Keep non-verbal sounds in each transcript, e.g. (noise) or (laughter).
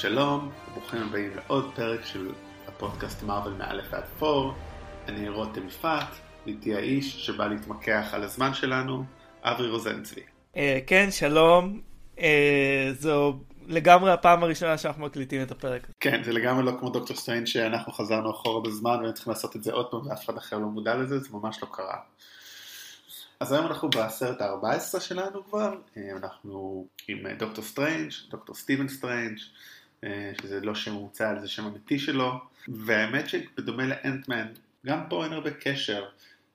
שלום, ברוכים הבאים לעוד פרק של הפודקאסט Marvel מא' ועד פור. אני רותם יפעת, איתי האיש שבא להתמקח על הזמן שלנו, אברי רוזנצבי. אה, כן, שלום. אה, זו לגמרי הפעם הראשונה שאנחנו מקליטים את הפרק. כן, זה לגמרי לא כמו דוקטור Strange שאנחנו חזרנו אחורה בזמן והם צריכים לעשות את זה עוד פעם ואף אחד אחר לא מודע לזה, זה ממש לא קרה. אז היום אנחנו בסרט ה-14 שלנו כבר, אה, אנחנו עם דוקטור Strange, דוקטור סטיבן סטריינג', אה, שזה לא שם מומצא, זה שם אמיתי שלו, והאמת שבדומה לאנטמן, גם פה אין הרבה קשר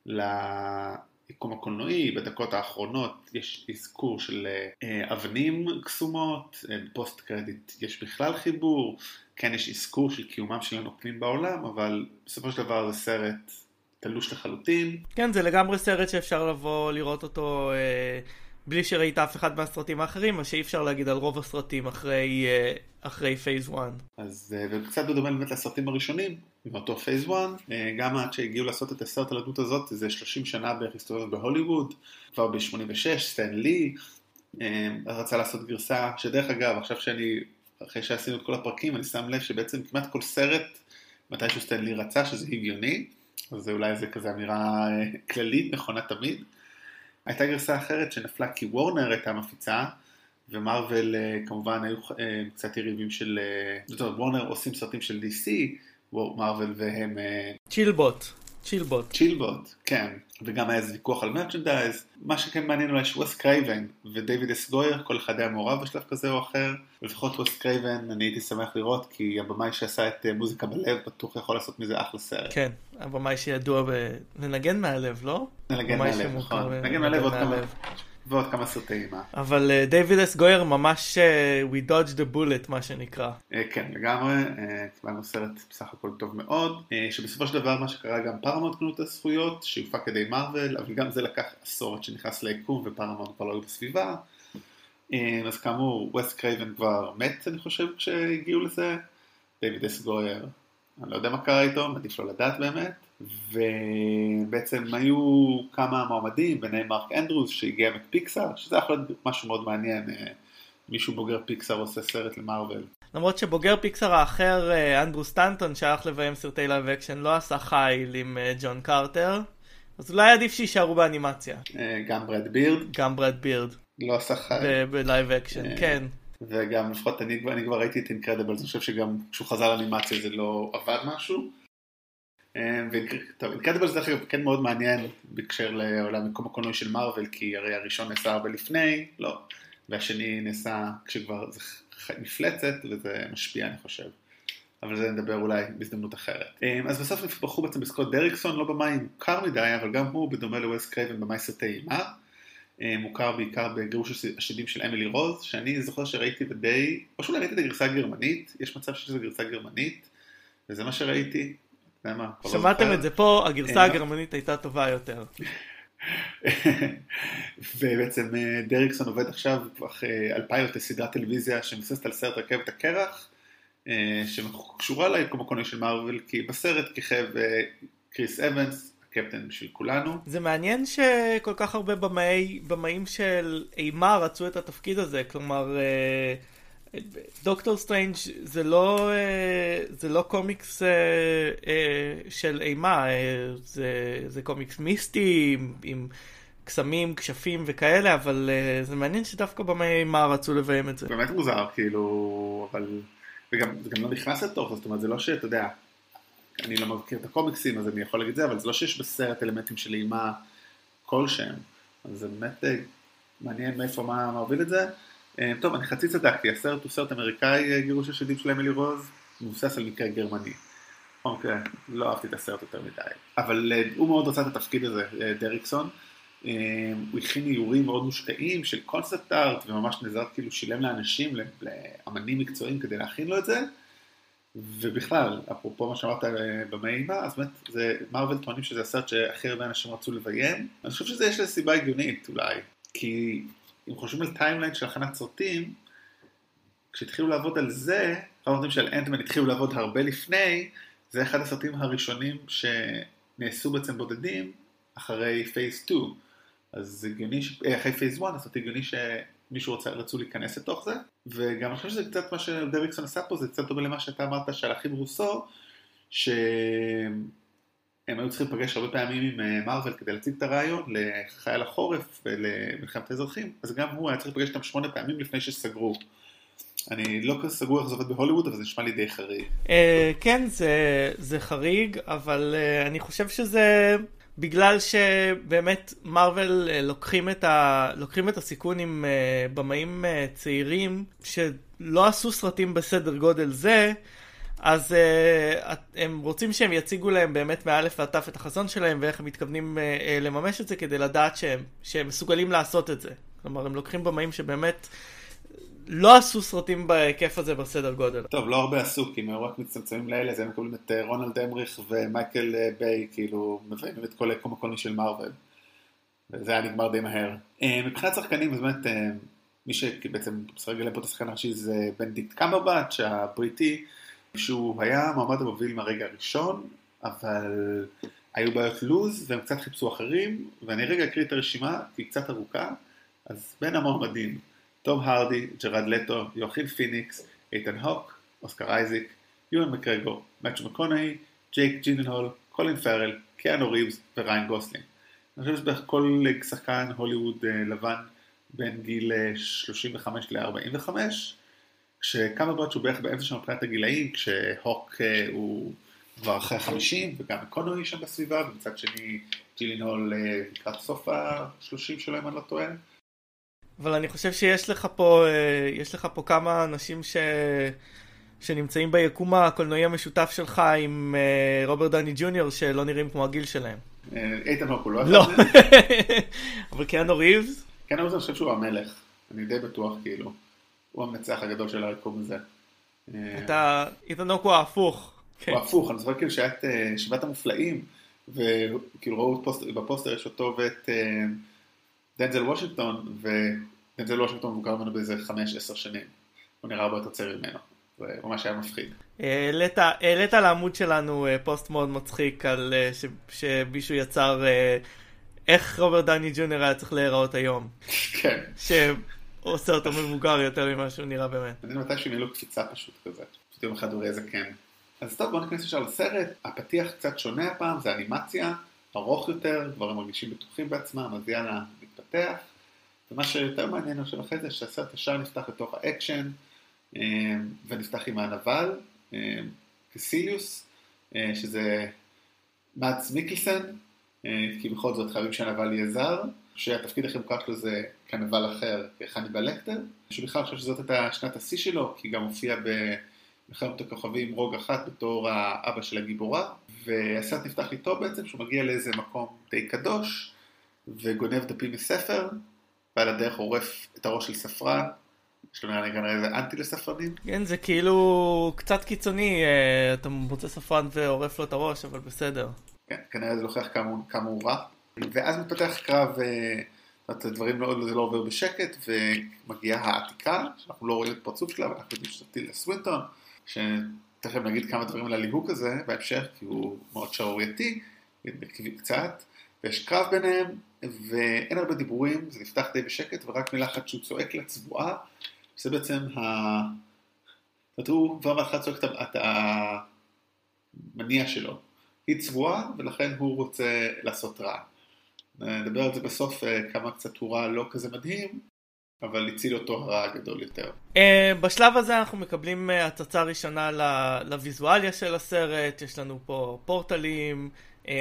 ליקום הקולנועי, בדקות האחרונות יש אזכור של אבנים קסומות, בפוסט קרדיט יש בכלל חיבור, כן יש אזכור של קיומם של הנוקמים בעולם, אבל בסופו של דבר זה סרט תלוש לחלוטין. כן, זה לגמרי סרט שאפשר לבוא לראות אותו אה, בלי שראית אף אחד מהסרטים האחרים, מה שאי אפשר להגיד על רוב הסרטים אחרי, אה, אחרי Phase 1. אז, אה, וקצת בדומה באמת לסרטים הראשונים, מאותו Phase 1, אה, גם עד שהגיעו לעשות את הסרט על הדמות הזאת, זה 30 שנה בערך היסטוריות בהוליווד, כבר ב-86, סטן לי, אה, רצה לעשות גרסה, שדרך אגב, עכשיו שאני, אחרי שעשינו את כל הפרקים, אני שם לב שבעצם כמעט כל סרט, מתישהו סטן לי רצה, שזה הגיוני. אז אולי זה כזה אמירה כללית, נכונה תמיד. הייתה גרסה אחרת שנפלה כי וורנר הייתה מפיצה, ומרוויל אה, כמובן היו אה, קצת יריבים של... זאת אומרת, וורנר עושים סרטים של DC, מרוויל והם... צ'ילבוט. צ'ילבוט. צ'ילבוט, כן. וגם היה איזה ויכוח על מרצ'נדייז. מה שכן מעניין אולי שווסט קרייבן ודייוויד אס גויר, כל אחד היה מעורב בשלב כזה או אחר. לפחות ווסט קרייבן, אני הייתי שמח לראות, כי הבמאי שעשה את אה, מוזיקה בלב, בטוח יכול לעשות מזה אחלה סרט. כן, הבמאי שידוע בלנגן מהלב, לא? לנגן מהלב, נכון. לנגן מהלב עוד כמה... ועוד כמה סרטי אימה. אבל דיוויד S. גויר ממש אה, we dodged the bullet מה שנקרא. אה, כן לגמרי, אה, קיבלנו סרט בסך הכל טוב מאוד, שבסופו של דבר מה שקרה גם פרמונט קנו את הזכויות, שהופק כדי Marvel, אבל גם זה לקח עשור עד שנכנס ליקום ופרמונט כבר לא היו בסביבה. אז כאמור, ווס קרייבן כבר מת אני חושב כשהגיעו לזה, דיוויד S. גויר, אני לא יודע מה קרה איתו, עדיף לא לדעת באמת. ובעצם היו כמה מועמדים, ביניהם מרק אנדרוס שהגיע מפיקסאר, שזה יכול להיות משהו מאוד מעניין, אה, מישהו בוגר פיקסאר עושה סרט ל Marvel. למרות שבוגר פיקסאר האחר, אה, אנדרו סטנטון, שהלך לביים סרטי live action, לא עשה חייל עם אה, ג'ון קרטר, אז אולי עדיף שיישארו באנימציה. גם ברד בירד. גם ברד בירד. לא עשה חייל. ב live action, כן. וגם לפחות אני, אני כבר ראיתי את Incredibles, אני חושב שגם כשהוא חזר לאנימציה זה לא עבד משהו. טוב, Incredibles דרך אגב כן מאוד מעניין בהקשר לעולם יקום הקולנועי של Marvel, כי הרי הראשון נעשה הרבה לפני, לא, והשני נעשה כשכבר זה מפלצת, וזה משפיע אני חושב. אבל זה נדבר אולי בהזדמנות אחרת. אה, אז בסוף נפתחו בעצם בסקוט דריקסון, לא במאי מוכר מדי, אבל גם הוא, בדומה לווס קרייבן במאי סרטי אימה, אה, מוכר בעיקר בגירוש השדים של אמילי רוז, שאני זוכר שראיתי ודי, או שאולי ראיתי את הגרסה הגרמנית, יש מצב שזה גרסה גרמנית, וזה מה שראיתי, שמעתם את זה פה, הגרסה אה, הגרמנית הייתה טובה יותר. (laughs) ובעצם אה, דריקסון עובד עכשיו על פיילוט לסדרת טלוויזיה שמבססת על סרט רכבת הקרח, אה, שקשורה ליקום הקולנועי של מארוול, כי בסרט כיכב קריס אבנס, הקפטן בשביל כולנו. זה מעניין שכל כך הרבה במאים של אימה רצו את התפקיד הזה, כלומר... דוקטור Strange זה לא אה, זה לא קומיקס אה, אה, של אימה זה, זה קומיקס מיסטי עם, עם קסמים כשפים וכאלה אבל זה מעניין שדווקא במאי אימה רצו לביים את זה. באמת מוזר כאילו אבל וגם זה גם לא נכנס לתוך זאת אומרת זה לא שאתה יודע אני לא מכיר את הקומיקסים אז אני יכול להגיד זה אבל זה לא שיש בסרט אלמנטים של אימה כלשהם אז זה באמת מעניין מאיפה מה מוביל את זה. אה, טוב, אני חצי צדקתי, הסרט הוא סרט אמריקאי, אה, גירוש השדים של אמילי רוז, מבוסס על מקרה גרמני. אוקיי, לא אהבתי את הסרט יותר מדי. אבל אה, הוא מאוד רצה את התפקיד הזה, דריקסון. הוא הכין איורים מאוד מושקעים של קונספט ארט, וממש נעזר כאילו שילם לאנשים, לאמנים מקצועיים כדי להכין לו את זה. ובכלל, אפרופו מה שאמרת במאימה, אז באמת, זה, מרוויל טוענים שזה הסרט שהכי הרבה אנשים רצו לביים. אני חושב שזה יש לזה סיבה הגיונית אולי, כי אם חושבים על timeline של הכנת סרטים, כשהתחילו לעבוד על זה, אנחנו של אנטמן התחילו לעבוד הרבה לפני, זה אחד הסרטים הראשונים שנעשו בעצם בודדים אחרי phase 2. אז הגיוני, ש... אה, אחרי phase 1, אז הגיוני מישהו רוצה, רצו להיכנס לתוך זה, וגם אני חושב שזה קצת מה שדריקסון עשה פה, זה קצת דומה למה שאתה אמרת של אחים רוסו, שהם היו צריכים לפגש הרבה פעמים עם מארוול כדי להציג את הרעיון לחייל החורף ולמלחמת האזרחים, אז גם הוא היה צריך לפגש איתם שמונה פעמים לפני שסגרו. אני לא כזה סגור איך זה עובד בהוליווד, אבל זה נשמע לי די חריג. כן, זה חריג, אבל אני חושב שזה בגלל שבאמת מארוול לוקחים ה, לוקחים את הסיכון עם במאים צעירים שלא עשו סרטים בסדר גודל זה, אז uh, הם רוצים שהם יציגו להם באמת מאלף ועד תף את החזון שלהם ואיך הם מתכוונים uh, לממש את זה כדי לדעת שהם, שהם מסוגלים לעשות את זה. כלומר, הם לוקחים במאים שבאמת לא עשו סרטים בהיקף הזה בסדר גודל. טוב, לא הרבה עשו, כי הם רק מצטמצמים לאלה, אז הם מקבלים את רונלד אמריך ומייקל ביי, כאילו, מביים את כל היקום הקולני של מארוול. וזה היה נגמר די מהר. מבחינת שחקנים, אז באמת, מי שבעצם משחק גילם פה את השחקן הראשי זה בנדיקט קמברבץ', הבריטי. שהוא היה מועמד המוביל מהרגע הראשון, אבל היו בעיות לוז והם קצת חיפשו אחרים, ואני רגע אקריא את הרשימה, היא קצת ארוכה, אז בין המועמדים, תום הרדי, ג'רד לטו, יוכין פיניקס, איתן הוק, אוסקר אייזיק, יואן מקגרגור, מתיו מקונוהיי, ג'ייק ג'ילנהול, קולין פארל, קיאנו ריבס וריין גוסלינג. אני חושב שבערך כל שחקן הוליווד לבן בין גיל 35 ל-45, כשקמברבץ' הוא בערך באמצע שם מבחינת הגילאים, כשהוק הוא כבר אחרי החמישים, וגם קונוי שם בסביבה, ומצד שני ג'ילינול לקראת סוף השלושים שלו, אם אני לא טועה. אבל אני חושב שיש לך פה, יש לך פה כמה אנשים ש... שנמצאים ביקום הקולנועי המשותף שלך עם רוברט דאוני ג'וניור, שלא נראים כמו הגיל שלהם. איתן הוק הוא לא לא, (laughs) אבל קיאנו ריבס? קיאנו ריבס אני חושב שהוא המלך, אני די בטוח כאילו. הוא המנצח הגדול של היקום הזה. אתה, איתן הוק הוא ההפוך. הוא הפוך, אני זוכר כאילו שהיה את שבעת המופלאים, וכאילו ראו בפוסטר יש אותו ואת דנזל וושינגטון, ודנזל וושינגטון מבוגר ממנו באיזה חמש, עשר שנים. הוא נראה הרבה יותר צעיר ממנו. זה ממש היה מפחיד. העלית לעמוד שלנו פוסט מאוד מצחיק על שמישהו יצר איך רוברט דני ג'וניור היה צריך להיראות היום. כן. עושה אותו מבוגר יותר ממה שהוא נראה באמת. אני מתי שהם לו קפיצה פשוט כזה. פשוט יום אחד הוא ראה זקן. אז טוב, בואו ניכנס ישר לסרט. הפתיח קצת שונה הפעם, זה אנימציה, ארוך יותר, כבר הם מרגישים בטוחים בעצמם, אז יאללה, מתפתח. ומה שיותר מעניין הוא שאחרי זה, שהסרט ישר נפתח לתוך האקשן, ונפתח עם הנבל, קאסיליוס, שזה מאדס מיקלסן, כי בכל זאת חייבים שהנבל יהיה זר. שהתפקיד הכי מוכר שלו זה כנבל אחר, חניבל לקטר, שבכלל חושב שזאת הייתה שנת השיא שלו, כי גם הופיע במלחמת הכוכבים רוג אחת בתור האבא של הגיבורה, והסרט נפתח איתו בעצם, שהוא מגיע לאיזה מקום די קדוש, וגונב דפים מספר, ועל הדרך עורף את הראש של ספרן, יש לו נראה לי כנראה איזה אנטי לספרנים. כן, זה כאילו קצת קיצוני, אתה מוצא ספרן ועורף לו את הראש, אבל בסדר. כן, כנראה זה לוקח כמה הוא רע. ואז מתפתח קרב, הדברים לא, זה לא עובר בשקט, ומגיעה העתיקה, שאנחנו לא רואים את פרצוף שלה, ואנחנו יודעים שזה טילדה סווינטון, שתכף נגיד כמה דברים על הליהוק הזה בהמשך, כי הוא מאוד שערורייתי, קצת, ויש קרב ביניהם, ואין הרבה דיבורים, זה נפתח די בשקט, ורק מילה אחת שהוא צועק לצבועה, שזה בעצם ה... הוא כבר בהתחלה צועק את המניע שלו. היא צבועה, ולכן הוא רוצה לעשות רע. נדבר על זה בסוף כמה קצת הוא רע לא כזה מדהים, אבל הציל אותו הרע הגדול יותר. בשלב הזה אנחנו מקבלים הצצה ראשונה לוויזואליה של הסרט, יש לנו פה פורטלים,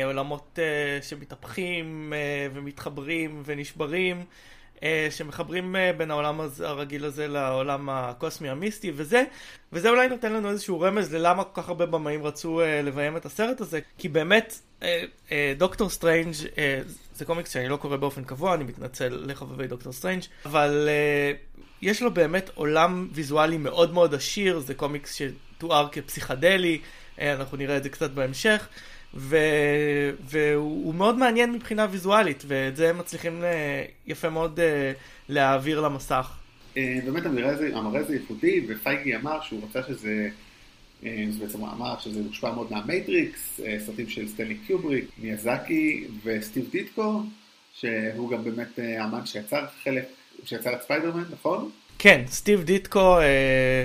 עולמות שמתהפכים ומתחברים ונשברים. שמחברים בין העולם הרגיל הזה לעולם הקוסמי המיסטי וזה, וזה אולי נותן לנו איזשהו רמז ללמה כל כך הרבה במאים רצו לביים את הסרט הזה, כי באמת דוקטור סטרנג' זה קומיקס שאני לא קורא באופן קבוע, אני מתנצל לחובבי דוקטור סטרנג', אבל יש לו באמת עולם ויזואלי מאוד מאוד עשיר, זה קומיקס שתואר כפסיכדלי, אנחנו נראה את זה קצת בהמשך. ו... והוא מאוד מעניין מבחינה ויזואלית, ואת זה הם מצליחים יפה מאוד להעביר למסך. באמת המראה הזה, הזה ייחודי, ופייגי אמר שהוא רצה שזה, זה בעצם אמר שזה מושפע מאוד מהמטריקס, סרטים של סטנלי קיובריק, מיאזקי וסטיב דיטקו, שהוא גם באמת האמן שיצר חלק שיצר את ספיידרמן, נכון? כן, סטיב דיטקו, אה,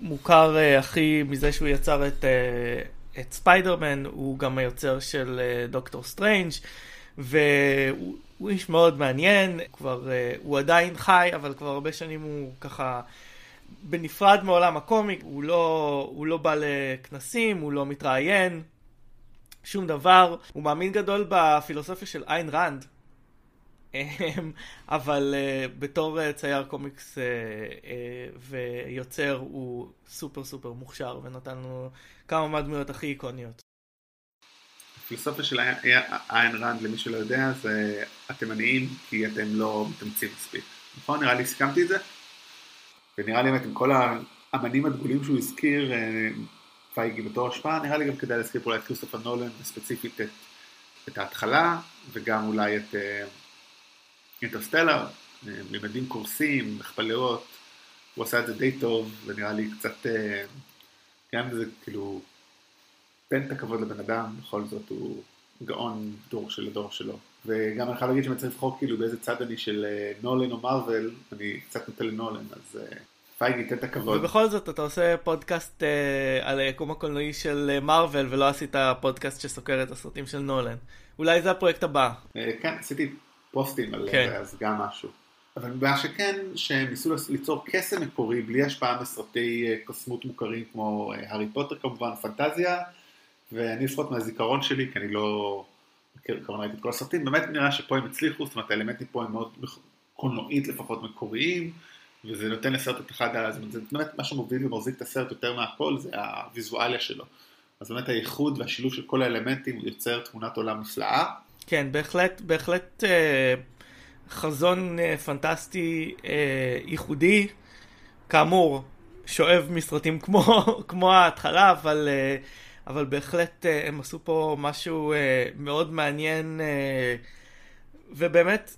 שמוכר אה, הכי מזה שהוא יצר את, אה, את ספיידרמן, הוא גם היוצר של אה, דוקטור סטרנג', והוא איש מאוד מעניין, כבר, אה, הוא עדיין חי, אבל כבר הרבה שנים הוא ככה בנפרד מעולם הקומיק, הוא לא, הוא לא בא לכנסים, הוא לא מתראיין, שום דבר. הוא מאמין גדול בפילוסופיה של איין ראנד, אבל uh, בתור uh, צייר קומיקס uh, uh, ויוצר הוא סופר סופר מוכשר ונתן לנו כמה מהדמויות הכי איקוניות. הפילוסופיה של איין ראנד, למי שלא יודע, זה אתם עניים כי אתם לא מתאמצים מספיק. נכון? נראה לי סיכמתי את זה? ונראה לי באמת עם כל האמנים הדגולים שהוא הזכיר, פייגי בתור השפעה, נראה לי גם כדאי להזכיר פה את כריסטופר נולן, וספציפית את, את ההתחלה, וגם אולי את אינטרסטלר, ממדים קורסים, מכפלות, הוא עשה את זה די טוב, ונראה לי קצת, גם אם זה כאילו, תן את הכבוד לבן אדם, בכל זאת הוא גאון דור של הדור שלו. וגם אני חייב להגיד שאני צריך לבחור כאילו באיזה צד אני של נולן או מרוויל, אני קצת נוטה לנולן, אז פייגי, תן את הכבוד. ובכל זאת אתה עושה פודקאסט אה, על היקום הקולנועי של מארוול, ולא עשית פודקאסט שסוקר את הסרטים של נולן. אולי זה הפרויקט הבא. אה, כן, עשיתי פוסטים על כן. זה, אז גם משהו. אבל מה שכן, שהם ניסו ליצור קסם מקורי בלי השפעה מסרטי קוסמות מוכרים כמו הארי פוטר כמובן, פנטזיה, ואני לפחות מהזיכרון שלי, כי אני לא מכיר, כמובן ראיתי את כל הסרטים, באמת נראה שפה הם הצליחו, זאת אומרת האלמנטים פה הם מאוד קולנועית לפחות מקוריים, וזה נותן לסרט את אחד, אומרת, זה באמת מה שמוביל ומחזיק את הסרט יותר מהכל, זה הוויזואליה שלו. אז באמת הייחוד והשילוב של כל האלמנטים יוצר תמונת עולם נפלאה. כן, בהחלט, בהחלט אה, חזון אה, פנטסטי אה, ייחודי. כאמור, שואב מסרטים כמו, (laughs) כמו ההתחלה, אבל, אה, אבל בהחלט אה, הם עשו פה משהו אה, מאוד מעניין, אה, ובאמת,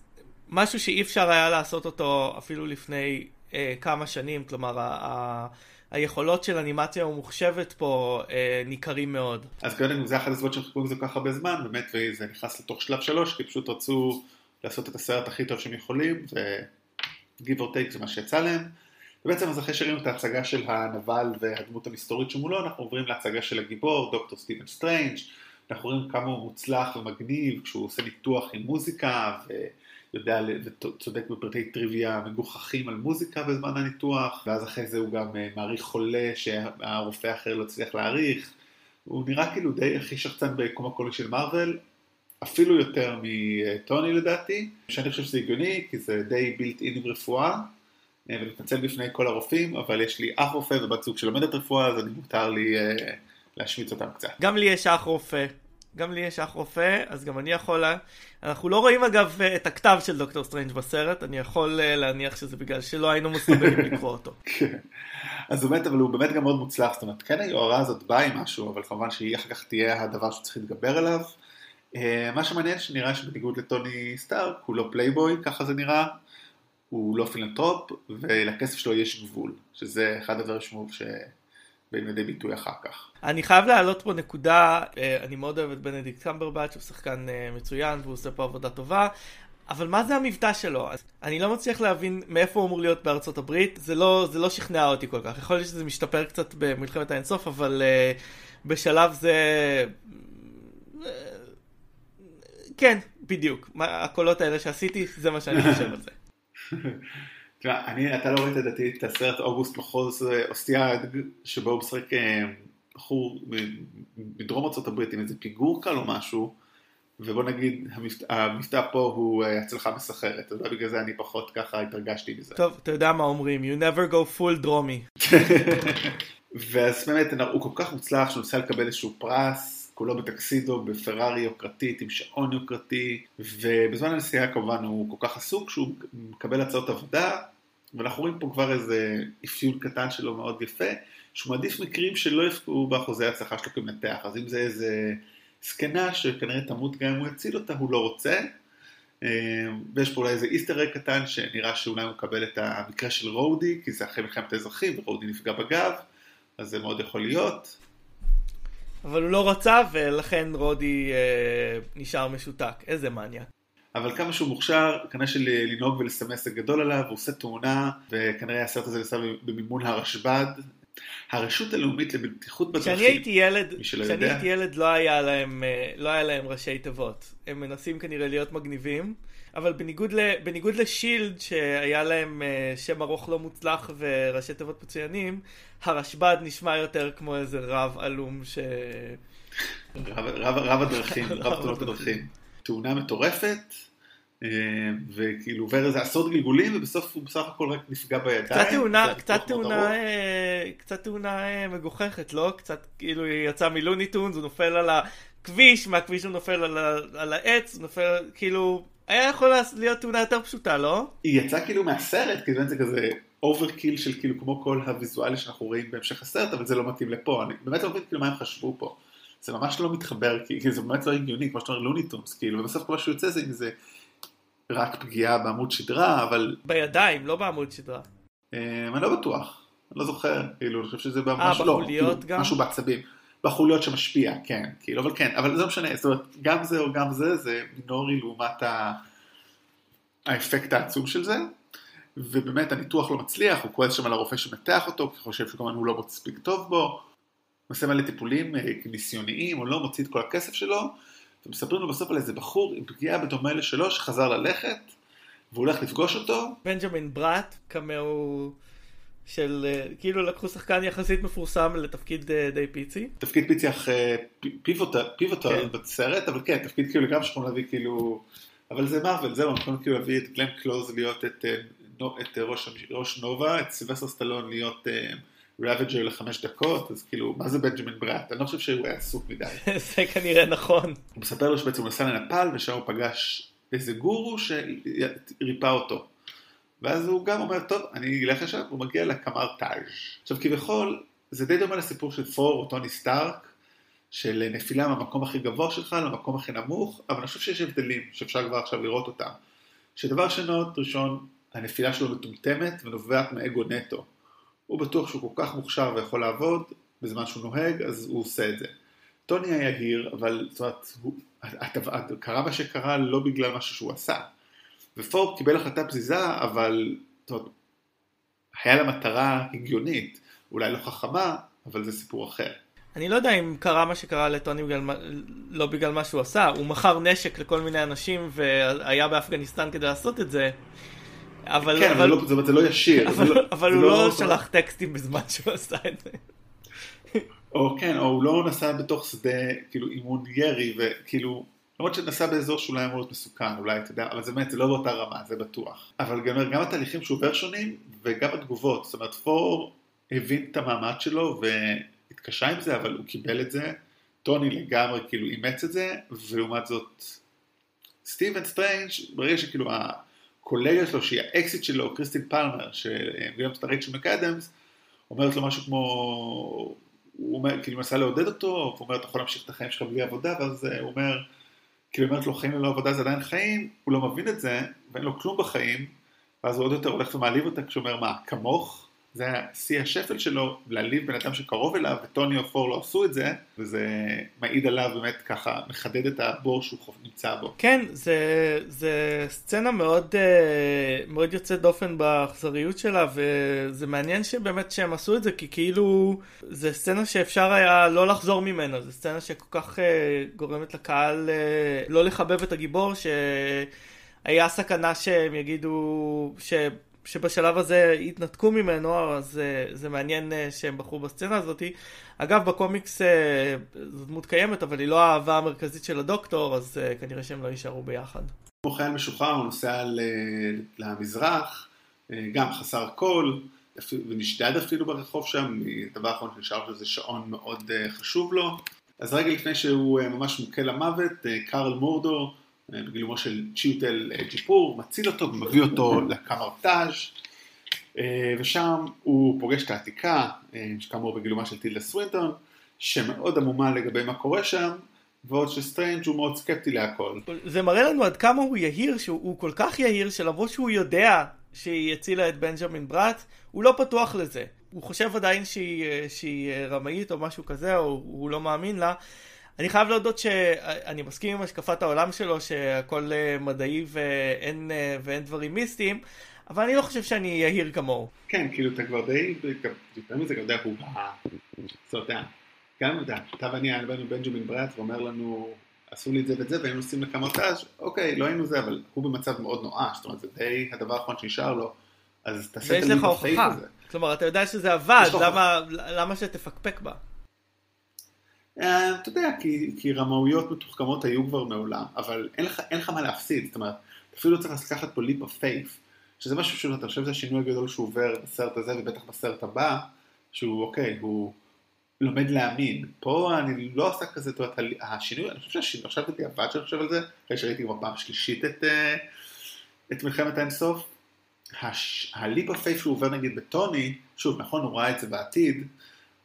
משהו שאי אפשר היה לעשות אותו אפילו לפני אה, כמה שנים, כלומר, ה, ה, היכולות של אנימציה הממוחשבת פה אה, ניכרים מאוד. אז קודם זה אחת הסיבות שחיכו לזה כל כך הרבה זמן, באמת, וזה נכנס לתוך שלב שלוש, כי פשוט רצו לעשות את הסרט הכי טוב שהם יכולים, ו- give or take זה מה שיצא להם. ובעצם אז אחרי שראינו את ההצגה של הנבל והדמות המסתורית שמולו, אנחנו עוברים להצגה של הגיבור, דוקטור סטיבן סטריינג', אנחנו רואים כמה הוא מוצלח ומגניב כשהוא עושה ניתוח עם מוזיקה, ו... יודע וצודק בפרטי טריוויה מגוחכים על מוזיקה בזמן הניתוח, ואז אחרי זה הוא גם אה, מעריך חולה שהרופא האחר לא הצליח להעריך. הוא נראה כאילו די הכי שחצן ביקום הקולי של מארוול, אפילו יותר מטוני לדעתי, שאני חושב שזה הגיוני, כי זה די בילט אין עם רפואה, אה, ואני מתנצל בפני כל הרופאים, אבל יש לי אח רופא ובת זוג שלומדת רפואה, אז אני מותר לי אה, להשמיץ אותם קצת. גם לי יש אח רופא. גם לי יש אח רופא, אז גם אני יכול... אנחנו לא רואים אגב את הכתב של דוקטור סטרנג' בסרט, אני יכול אה, להניח שזה בגלל שלא היינו מסוגלים (laughs) לקרוא אותו. כן. אז באמת, אבל הוא באמת גם מאוד מוצלח, זאת אומרת, כן היוהרה הזאת באה עם משהו, אבל כמובן שהיא אחר כך תהיה הדבר שצריך להתגבר עליו. אה, מה שמעניין שנראה שבניגוד לטוני סטארק, הוא לא פלייבוי, ככה זה נראה, הוא לא פילנטרופ, ולכסף שלו יש גבול, שזה אחד הדברים ש... באים לידי ביטוי אחר כך. אני חייב להעלות פה נקודה, אה, אני מאוד אוהב את בנדיקט קמברבט, שהוא שחקן אה, מצוין והוא עושה פה עבודה טובה. אבל מה זה המבטא שלו? אני לא מצליח להבין מאיפה הוא אמור להיות בארצות הברית, זה לא, זה לא שכנע אותי כל כך. יכול להיות שזה משתפר קצת במלחמת האינסוף, אבל uh, בשלב זה... Uh, כן, בדיוק. מה, הקולות האלה שעשיתי, זה מה שאני חושב על זה. (laughs) תשמע, אני, אתה לא ראית לדעתי את הסרט אוגוסט מחוז אה, אוסטיאד, שבו הוא משחק אה, בחור מדרום ארה"ב עם איזה פיגור קל או משהו, ובוא נגיד המבטא פה הוא אה, הצלחה מסחרת, אז בגלל זה אני פחות ככה התרגשתי מזה. טוב, אתה יודע מה אומרים, you never go full דרומי. (laughs) ואז באמת הוא כל כך מוצלח שהוא ניסה לקבל איזשהו פרס, כולו בטקסידו, בפרארי יוקרתית, עם שעון יוקרתי, ובזמן הנסיעה כמובן הוא כל כך עסוק שהוא מקבל הצעות עבודה, ואנחנו רואים פה כבר איזה אפיון קטן שלו מאוד יפה, שהוא מעדיף מקרים שלא יפגעו באחוזי ההצלחה שלו כמנתח, אז אם זה איזה זקנה שכנראה תמות גם אם הוא יציל אותה, הוא לא רוצה. אה, ויש פה אולי איזה איסטר אג קטן שנראה שאולי הוא מקבל את המקרה של רודי, כי זה אחרי מלחמת האזרחים ורודי נפגע בגב, אז זה מאוד יכול להיות. אבל הוא לא רצה ולכן רודי אה, נשאר משותק, איזה מניאק. אבל כמה שהוא מוכשר, כנראה שלנהוג ולסמס זה גדול עליו, הוא עושה תאונה, וכנראה הסרט הזה נעשה במימון הרשב"ד. הרשות הלאומית לבטיחות בדרכים, כשאני הייתי ילד, מי שלא כשאני. הייתי ילד לא היה להם, אה, לא היה להם ראשי תיבות. הם מנסים כנראה להיות מגניבים, אבל בניגוד, ל, בניגוד לשילד שהיה להם אה, שם ארוך לא מוצלח וראשי תיבות מצוינים, הרשב"ד נשמע יותר כמו איזה רב עלום ש... רב, רב, רב הדרכים, (laughs) רב תאונות הדרכים. תאונה מטורפת, אה, וכאילו עובר איזה עשרות גלגולים, ובסוף הוא בסך הכל רק נפגע בידיים. קצת תאונה, זה קצת תאונה. אה, קצת תאונה אה, מגוחכת, לא? קצת כאילו היא יצאה מלוני טונז, הוא נופל על הכביש, מהכביש הוא נופל על, על העץ, הוא נופל, כאילו, היה יכול להיות תאונה יותר פשוטה, לא? היא יצאה כאילו מהסרט, כי זה כזה overkill של כאילו כמו כל הוויזואלי שאנחנו רואים בהמשך הסרט, אבל זה לא מתאים לפה. אני באמת לא מבין כאילו מה הם חשבו פה. זה ממש לא מתחבר, כי זה באמת לא הגיוני, כמו שאתה אומר לוניטונס, כאילו, ובסוף כל מה שהוא יוצא זה אם זה רק פגיעה בעמוד שדרה, אבל בידיים, לא בעמוד שדרה. אה, אני לא בטוח, אני לא זוכר, כאילו, אני חושב שזה ממש לא, בחוליות כאילו? משהו בעצבים. בחוליות שמשפיע, כן, כאילו, אבל כן, אבל זה לא משנה, זאת אומרת, גם זה או גם זה, זה מינורי לעומת ה... האפקט העצום של זה, ובאמת הניתוח לא מצליח, הוא כועס שם על הרופא שמנתח אותו, כי הוא חושב שכמובן הוא לא מספיק טוב בו, עושה מלא טיפולים אה, ניסיוניים, הוא מוציא את כל הכסף שלו, ומספרים לו בסוף על איזה בחור עם פגיעה בדומה לשלו שחזר ללכת, והוא הולך לפגוש אותו, בנג'מין בראט, קמאו של, אה, כאילו לקחו שחקן יחסית מפורסם לתפקיד אה, די פיצי. תפקיד פיצח אה, פ- pivotal, כן. בסרט, אבל כן, תפקיד כאילו לגמרי שיכולים להביא כאילו, אבל זה מארוול, זהו, יכולים כאילו להביא את גלן קלוז להיות את, אה, את אה, ראש, ראש נובה, את סילבסטר סטלון להיות ראבג'ר לחמש דקות, אז כאילו, מה זה בנג'מין בראט? אני לא חושב שהוא היה עסוק מדי. (laughs) זה כנראה נכון. הוא מספר לו שבעצם הוא נסע לנפאל, ושם הוא פגש איזה גורו שריפא אותו. ואז הוא גם אומר, טוב, אני אלך לשם, הוא מגיע לקמר טאז'. עכשיו כביכול, זה די דומה לסיפור של פור או טוני סטארק, של נפילה מהמקום הכי גבוה שלך למקום הכי נמוך, אבל אני חושב שיש הבדלים שאפשר כבר עכשיו לראות אותם. שדבר שנות, ראשון, הנפילה שלו מטומטמת ונובעת מאגו נטו. הוא בטוח שהוא כל כך מוכשר ויכול לעבוד, בזמן שהוא נוהג, אז הוא עושה את זה. טוני היה יהיר, אבל זאת אומרת, הוא, קרה מה שקרה לא בגלל משהו שהוא עשה. ופורק קיבל החלטה פזיזה, אבל זאת אומרת, היה לה מטרה הגיונית, אולי לא חכמה, אבל זה סיפור אחר. אני לא יודע אם קרה מה שקרה לטוני בגלל, לא בגלל מה שהוא עשה, הוא מכר נשק לכל מיני אנשים והיה באפגניסטן כדי לעשות את זה. אבל, כן, אבל, אבל לא, אומרת, זה לא ישיר. אבל, זה לא, אבל זה הוא לא שלח טקסטים בזמן שהוא עשה את זה. או כן, או הוא לא נסע בתוך שדה, כאילו אימון ירי, וכאילו, למרות שנסע באזור שאולי אמור להיות מסוכן, אולי, אתה יודע, אבל זה באמת, זה לא באותה רמה, זה בטוח. אבל גם, גם התהליכים שהוא עובר שונים, וגם התגובות, זאת אומרת, פור הבין את המעמד שלו, והתקשה עם זה, אבל הוא קיבל את זה, טוני לגמרי כאילו אימץ את זה, ולעומת זאת, סטיבן סטרנג', ברגע שכאילו הקולגה שלו, שהיא האקסית שלו, קריסטין פלמר, שגילמה אותה רייצ'ל מקאדמס, אומרת לו משהו כמו, הוא אומר, כאילו מנסה לעודד אותו, הוא אומר, אתה יכול להמשיך את החיים שלך בלי עבודה, ואז אה, הוא אומר, כאילו אומרת לו, חיים ללא עבודה זה עדיין חיים, הוא לא מבין את זה, ואין לו כלום בחיים, ואז הוא עוד יותר הולך ומעליב אותה כשהוא אומר, מה, כמוך? זה היה שיא השפל שלו, להעליב בן אדם שקרוב אליו, וטוני או ת'ור לא עשו את זה, וזה מעיד עליו באמת ככה, מחדד את הבור שהוא נמצא בו. כן, זה, זה סצנה מאוד, אה, מאוד יוצאת דופן באכזריות שלה, וזה מעניין שבאמת שהם עשו את זה, כי כאילו, זה סצנה שאפשר היה לא לחזור ממנה, זו סצנה שכל כך אה, גורמת לקהל אה, לא לחבב את הגיבור, שהיה סכנה שהם יגידו, ש... שבשלב הזה יתנתקו ממנו, אז uh, זה מעניין uh, שהם בחרו בסצנה הזאתי. אגב, בקומיקס uh, זו דמות קיימת, אבל היא לא האהבה המרכזית של הדוקטור, אז כנראה שהם לא יישארו ביחד. כמו חייל משוחרר, הוא נוסע למזרח, אה, גם חסר אפילו- ונשדד אפילו ברחוב שם, הדבר האחרון שנשאר שלו זה שעון מאוד אה, חשוב לו. אז רגע לפני שהוא אה, ממש מוכה למוות, אה, קארל מורדו, אה, בגילומו של צ'יוטל אה, ג'יפור, מציל אותו ומביא אותו לקמרטאז' אה, ושם הוא פוגש את העתיקה, אה, שכאמור בגילומה של טילדה סווינטון, שמאוד עמומה לגבי מה קורה שם, ועוד שסטרנג' הוא מאוד סקפטי להכל. זה מראה לנו עד כמה הוא יהיר, שהוא הוא כל כך יהיר, שלמרות שהוא יודע שהיא הצילה את בנג'מין בראט, הוא לא פתוח לזה. הוא חושב עדיין שהיא, שהיא רמאית או משהו כזה, או הוא לא מאמין לה. אני חייב להודות שאני מסכים עם השקפת העולם שלו שהכל אה, מדעי ואין, אה, ואין דברים מיסטיים, אבל אני לא חושב שאני יהיר כמוהו. כן, כאילו אתה כבר די, יותר מזה גם יודע, הוא זאת אומרת, גם אתה ואני היה לנו בנג'מין ברץ ואומר לנו, עשו לי את זה ואת זה, והיינו עושים לקמוטאז', אוקיי, לא היינו זה, אבל הוא במצב מאוד נואש, זאת אומרת, זה די הדבר האחרון שנשאר לו, אז תעשה את הליב הפייק הזה. כלומר, אתה יודע שזה עבד, למה, למה שתפקפק בה? אה, אתה יודע, כי, כי רמאויות מתוחכמות היו כבר מעולם, אבל אין לך, אין לך מה להפסיד, זאת אומרת, אפילו צריך לקחת פה ליפ of faith, שזה משהו שאתה חושב שזה השינוי הגדול שהוא עובר בסרט הזה, ובטח בסרט הבא, שהוא אוקיי, הוא לומד להאמין. פה אני לא עושה כזה, זאת אומרת, השינוי, אני חושב שהשינוי, עכשיו בדיעבד שאני חושב על זה, אחרי שראיתי כבר פעם שלישית את, אה, את מלחמת האינסוף, הליפ of faith שהוא עובר נגיד בטוני, שוב, נכון, הוא ראה את זה בעתיד,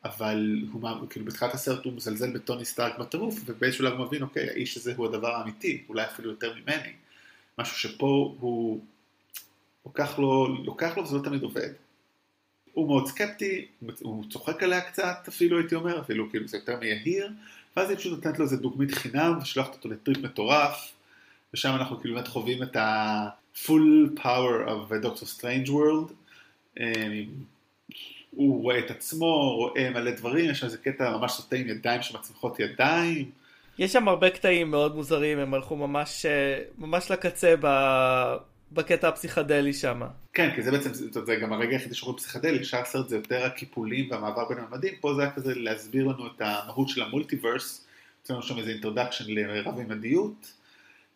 אבל הוא, כאילו בתחילת הסרט הוא מזלזל בטוני סטארק בטירוף, ובאיזשהו שלב הוא מבין, אוקיי, האיש הזה הוא הדבר האמיתי, אולי אפילו יותר ממני. משהו שפה הוא לוקח לו, לוקח לו וזה לא תמיד עובד. הוא מאוד סקפטי, הוא צוחק עליה קצת אפילו הייתי אומר, אפילו כאילו זה יותר מיהיר, ואז היא פשוט נותנת לו איזה דוגמית חינם ושולחת אותו לטריפ מטורף, ושם אנחנו כאילו באמת חווים את ה-full power of Doctor Strange World. אה, הוא רואה את עצמו, רואה מלא דברים, יש שם איזה קטע ממש סוטה עם ידיים שמצמיחות ידיים. יש שם הרבה קטעים מאוד מוזרים, הם הלכו ממש, אה, ממש לקצה ב... בקטע הפסיכדלי שם. כן, כי זה בעצם, זה גם הרגע היחידי שרואים פסיכדלי, שאר הסרט זה יותר הקיפולים והמעבר בין הממדים, פה זה היה כזה להסביר לנו את המהות של המולטיברס, לנו שם איזה אינטרדקשן לרב-ממדיות,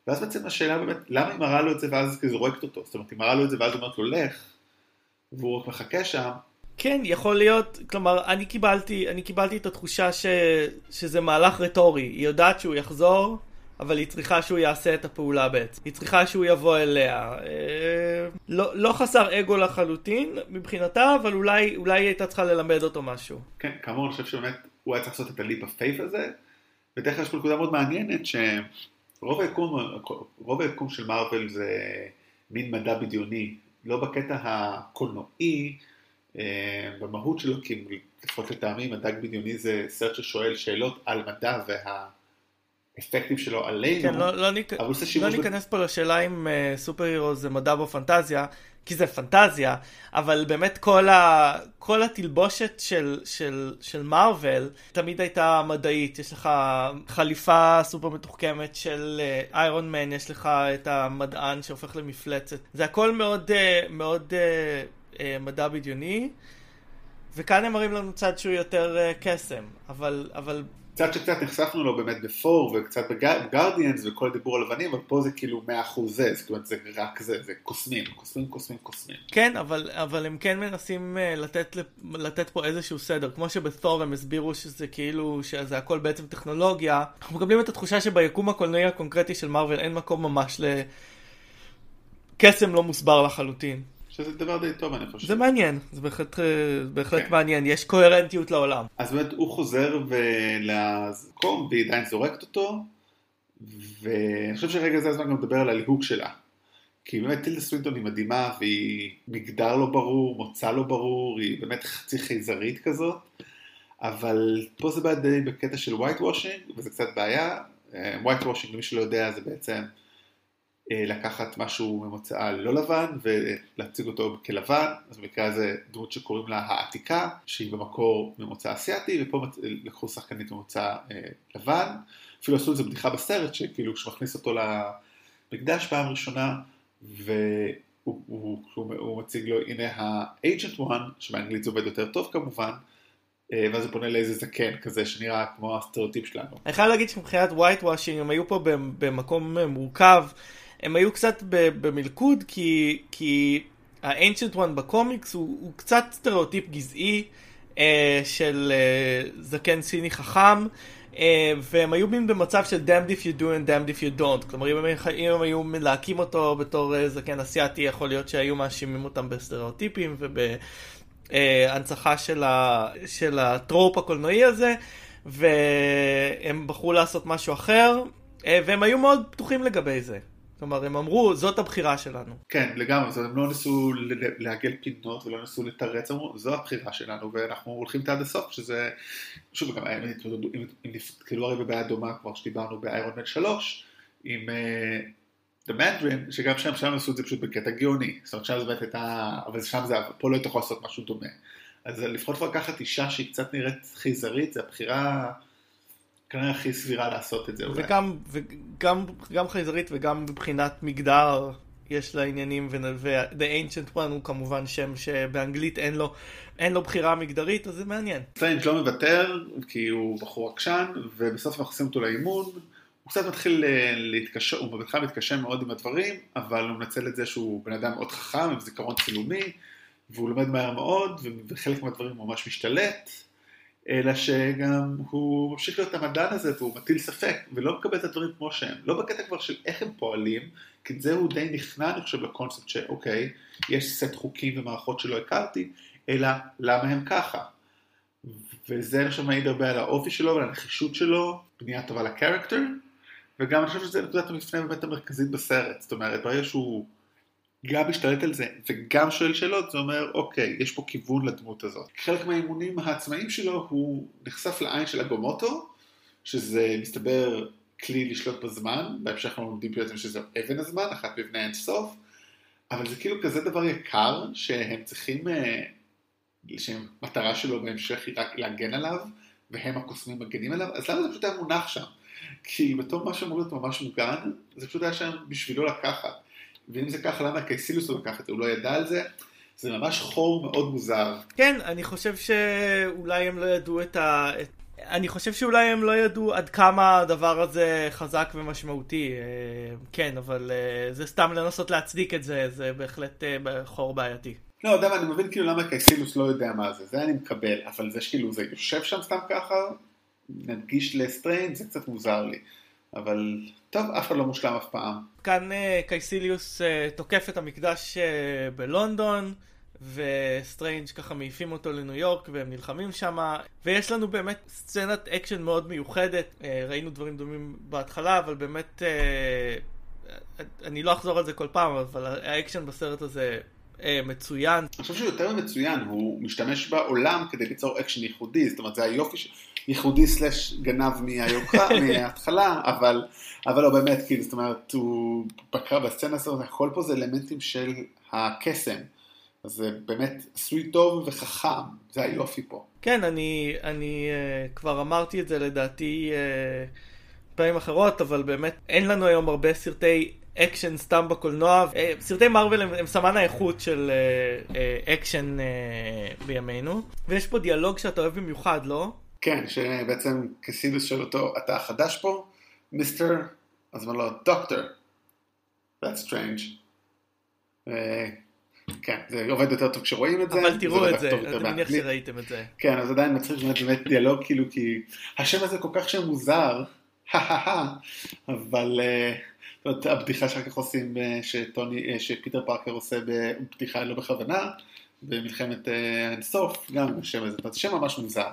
ואז בעצם השאלה באמת, למה היא מראה לו את זה ואז היא זורקת אותו? זאת אומרת, היא מראה לו את זה ואז אומרת לו לך, והוא רק מחכה שם, כן, יכול להיות, כלומר, אני קיבלתי, אני קיבלתי את התחושה ש, שזה מהלך רטורי. היא יודעת שהוא יחזור, אבל היא צריכה שהוא יעשה את הפעולה בעצם. היא צריכה שהוא יבוא אליה. אה, לא, לא חסר אגו לחלוטין מבחינתה, אבל אולי, אולי היא הייתה צריכה ללמד אותו משהו. כן, כאמור, אני חושב שבאמת הוא היה צריך לעשות את הליפ הפייף הזה, ותכף יש פה נקודה מאוד מעניינת, שרוב היקום, רוב היקום של מארוול זה מין מדע בדיוני, לא בקטע הקולנועי, במהות שלו, כי לפחות לטעמי מדע בדיוני זה סרט ששואל שאלות על מדע והאפקטים שלו עלינו, כן, לא, לא, ניכ... לא ניכנס פה לשאלה אם uh, סופר הירו זה מדע או פנטזיה, כי זה פנטזיה, אבל באמת כל, ה... כל התלבושת של, של, של מארוול תמיד הייתה מדעית, יש לך חליפה סופר מתוחכמת של איירון uh, מן, יש לך את המדען שהופך למפלצת, זה הכל מאוד, uh, מאוד uh, אה, מדע בדיוני, וכאן הם מראים לנו צד שהוא יותר אה, קסם, אבל, אבל... צד שקצת נחשפנו לו באמת בפור וקצת בגרדיאנס וכל דיבור על לבנים, אבל פה זה כאילו מאה אחוז זה, זאת אומרת זה רק זה, זה קוסמים, קוסמים, קוסמים, קוסמים. כן, אבל, אבל הם כן מנסים אה, לתת, לתת פה איזשהו סדר, כמו שבתור הם הסבירו שזה כאילו, שזה הכל בעצם טכנולוגיה, אנחנו מקבלים את התחושה שביקום הקולנועי הקונקרטי של מארוול אין מקום ממש לקסם לא מוסבר לחלוטין. שזה דבר די טוב אני חושב. זה מעניין, זה בהחלט, אה, בהחלט כן. מעניין, יש קוהרנטיות לעולם. אז באמת הוא חוזר למקום והיא עדיין זורקת אותו, ואני חושב שרגע זה הזמן גם לדבר על הליהוק שלה. כי באמת טילדה סווינטון היא מדהימה, והיא מגדר לא ברור, מוצא לא ברור, היא באמת חצי חייזרית כזאת, אבל פה זה בא די בקטע של white washing, וזה קצת בעיה. אה, white washing, למי שלא יודע, זה בעצם אה, לקחת משהו ממוצאה לא לבן ולהציג אותו כלבן, אז במקרה הזה דמות שקוראים לה העתיקה, שהיא במקור ממוצא אסיאתי, ופה לקחו שחקנית ממוצא אה, לבן, אפילו עשו איזה בדיחה בסרט, שכאילו כשהוא מכניס אותו למקדש פעם ראשונה, והוא הוא, הוא, הוא, הוא מציג לו, הנה ה-agent one, שבאנגלית זה עובד יותר טוב כמובן, אה, ואז הוא פונה לאיזה זקן כזה שנראה כמו הסטריאוטיפ שלנו. אני חייב להגיד שמבחינת white washing הם היו פה במקום מורכב. הם היו קצת במלכוד, כי, כי ה-Ancient One בקומיקס הוא, הוא קצת סטריאוטיפ גזעי אה, של אה, זקן סיני חכם. Uh, והם היו מין במצב של damned if you do and damned if you don't, כלומר אם הם, אם הם היו מלהקים אותו בתור uh, זקן אסיאתי, יכול להיות שהיו מאשימים אותם בסטריאוטיפים ובהנצחה uh, של, של הטרופ הקולנועי הזה, והם בחרו לעשות משהו אחר, uh, והם היו מאוד פתוחים לגבי זה. כלומר, הם אמרו, זאת הבחירה שלנו. כן, לגמרי, זאת, הם לא ניסו לעגל פינות ולא ניסו לתרץ, אמרו, זו הבחירה שלנו, ואנחנו הולכים עד הסוף, שזה, שוב, גם אם נתקלו הרי בבעיה דומה, כבר שדיברנו באיירון מן 3, עם uh, The Mandarin, שגם שם, שם עשו את זה פשוט בקטע גאוני, זאת אומרת, שם זה באמת הייתה, אבל שם זה, פה לא היית יכול לעשות משהו דומה. אז לפחות כבר לקחת אישה שהיא קצת נראית חייזרית, זו הבחירה... כנראה הכי סבירה לעשות את זה אולי. וגם, וגם גם חייזרית וגם מבחינת מגדר יש לה עניינים, ו-The Ancient One הוא כמובן שם שבאנגלית אין לו, אין לו בחירה מגדרית, אז זה מעניין. סטרנג' לא מוותר, כי הוא בחור עקשן, ובסוף מכניסים אותו לאימון. הוא קצת מתחיל אה, להתקשר, הוא בהתחלה מתקשר מאוד עם הדברים, אבל הוא מנצל את זה שהוא בן אדם מאוד חכם, עם זיכרון צילומי, והוא לומד מהר מאוד, וחלק מהדברים הוא ממש משתלט. אלא שגם הוא ממשיך להיות המדען הזה והוא מטיל ספק ולא מקבל את הדברים כמו שהם. לא בקטע כבר של איך הם פועלים, כי זה הוא די נכנע אני חושב לקונספט שאוקיי, יש סט חוקים ומערכות שלא הכרתי, אלא למה הם ככה. וזה אני חושב מעיד הרבה על האופי שלו ועל הנחישות שלו, בנייה טובה לקרקטר, וגם אני חושב שזה נקודת המפנה באמת המרכזית בסרט, זאת אומרת ברגע שהוא גם משתלט על זה וגם שואל שאלות, זה אומר, אוקיי, יש פה כיוון לדמות הזאת. חלק מהאימונים העצמאיים שלו הוא נחשף לעין של אגומוטו, שזה מסתבר כלי לשלוט בזמן, בהמשך אנחנו לומדים בעצם שזה אבן הזמן, אחת מבני אין סוף, אבל זה כאילו כזה דבר יקר שהם צריכים, אה, שמטרה שלו בהמשך היא רק להגן עליו, והם הקוסמים מגנים עליו, אז למה זה פשוט היה מונח שם? כי בתור מה שאמור להיות ממש מוגן, זה פשוט היה שם בשבילו לקחת. ואם זה ככה, למה קייסילוס לא לקח את זה? הוא לא ידע על זה? זה ממש חור מאוד מוזר. כן, אני חושב שאולי הם לא ידעו את ה... אני חושב שאולי הם לא ידעו עד כמה הדבר הזה חזק ומשמעותי, אה, כן, אבל אה, זה סתם לנסות להצדיק את זה, זה בהחלט אה, חור בעייתי. לא, יודע מה, אני מבין כאילו למה קייסילוס לא יודע מה זה, זה אני מקבל, אבל זה שכאילו זה יושב שם סתם ככה, נדגיש לסטריינג', זה קצת מוזר לי. אבל טוב, אף אחד לא מושלם אף פעם. כאן uh, קייסיליוס uh, תוקף את המקדש uh, בלונדון, וסטריינג' ככה מעיפים אותו לניו יורק והם נלחמים שם, ויש לנו באמת סצנת אקשן מאוד מיוחדת, ראינו דברים דומים בהתחלה, אבל באמת, אני לא אחזור על זה כל פעם, אבל האקשן בסרט הזה מצוין. אני חושב שהוא יותר מצוין, הוא משתמש בעולם כדי ליצור אקשן ייחודי, זאת אומרת זה היופי ש... ייחודי סלאש גנב מהיוקרה, (laughs) מההתחלה, אבל, אבל לא באמת, כאילו, זאת אומרת, הוא בקרב בסצנה הזאת, הכל פה זה אלמנטים של הקסם. אז זה באמת עשוי טוב וחכם, זה היופי פה. כן, אני, אני uh, כבר אמרתי את זה לדעתי uh, פעמים אחרות, אבל באמת אין לנו היום הרבה סרטי אקשן סתם בקולנוע. Uh, סרטי מרוויל הם, הם סמן האיכות של uh, uh, אקשן uh, בימינו. ויש פה דיאלוג שאתה אוהב במיוחד, לא? כן, שבעצם קסידוס שואל אותו, אתה חדש פה? מיסטר? אז אמר לו, דוקטור. That's strange. כן, זה עובד יותר טוב כשרואים את זה. אבל תראו את זה, אני מניח שראיתם את זה. כן, אז עדיין מצחיק באמת דיאלוג, כאילו, כי השם הזה כל כך שם מוזר, (laughs) אבל הבדיחה שאחר כך עושים, אה, אה, שפיטר פארקר עושה בבדיחה לא בכוונה, במלחמת האינסוף, גם השם הזה, זה שם ממש מוזר.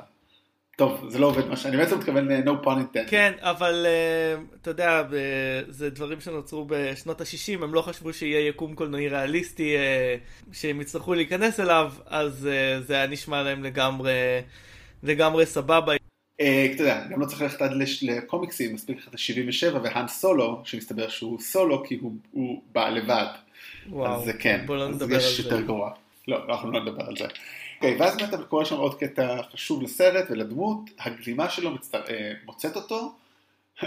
טוב, זה לא עובד מה שאני בעצם מתכוון אה, no pun intended. כן, אבל uh, אתה יודע, זה דברים שנוצרו בשנות ה-60, הם לא חשבו שיהיה יקום קולנועי ריאליסטי uh, שהם יצטרכו להיכנס אליו, אז uh, זה היה נשמע להם לגמרי, לגמרי סבבה. אתה יודע, גם לא צריך ללכת עד לקומיקסים, מספיק ללכת ל-77 והאן סולו, שמסתבר שהוא סולו כי הוא, הוא בא לבד. וואו, אז כן, בוא לא נדבר על זה. יש יותר גרוע. לא, אנחנו לא נדבר על זה. אוקיי, ואז באמת קורה שם עוד קטע חשוב לסרט ולדמות, הגלימה שלו מצטר... אה, מוצאת אותו,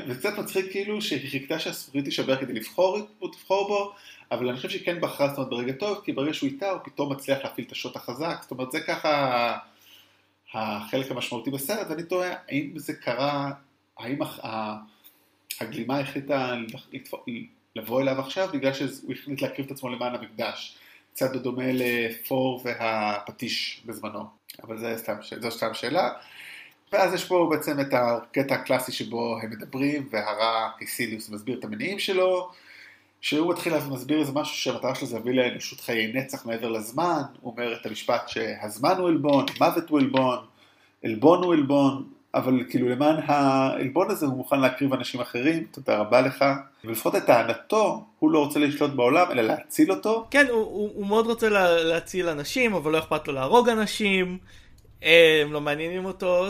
זה קצת מצחיק כאילו שהיא חיכתה שהספורית תישבר כדי לבחור, לבחור בו, אבל אני חושב שהיא כן בחרה זאת אומרת ברגע טוב, כי ברגע שהוא איתה הוא פתאום מצליח להפעיל את השוט החזק, זאת אומרת זה ככה החלק המשמעותי בסרט, ואני תוהה האם זה קרה, האם הגלימה החליטה לבוא אליו עכשיו בגלל שהוא החליט להקריב את עצמו למען המקדש. קצת בדומה לפור והפטיש בזמנו, אבל זה סתם, זו סתם שאלה. ואז יש פה בעצם את הקטע הקלאסי שבו הם מדברים, והרע קיסיליוס מסביר את המניעים שלו, שהוא מתחיל ומסביר איזה משהו שהמטרה שלו זה להביא לאנושות חיי נצח מעבר לזמן, הוא אומר את המשפט שהזמן הוא עלבון, מוות הוא עלבון, עלבון הוא עלבון, אבל כאילו למען העלבון הזה הוא מוכן להקריב אנשים אחרים, תודה רבה לך. ולפחות את טענתו, הוא לא רוצה לשלוט בעולם, אלא להציל אותו. כן, הוא, הוא, הוא מאוד רוצה לה, להציל אנשים, אבל לא אכפת לו להרוג אנשים. הם לא מעניינים אותו,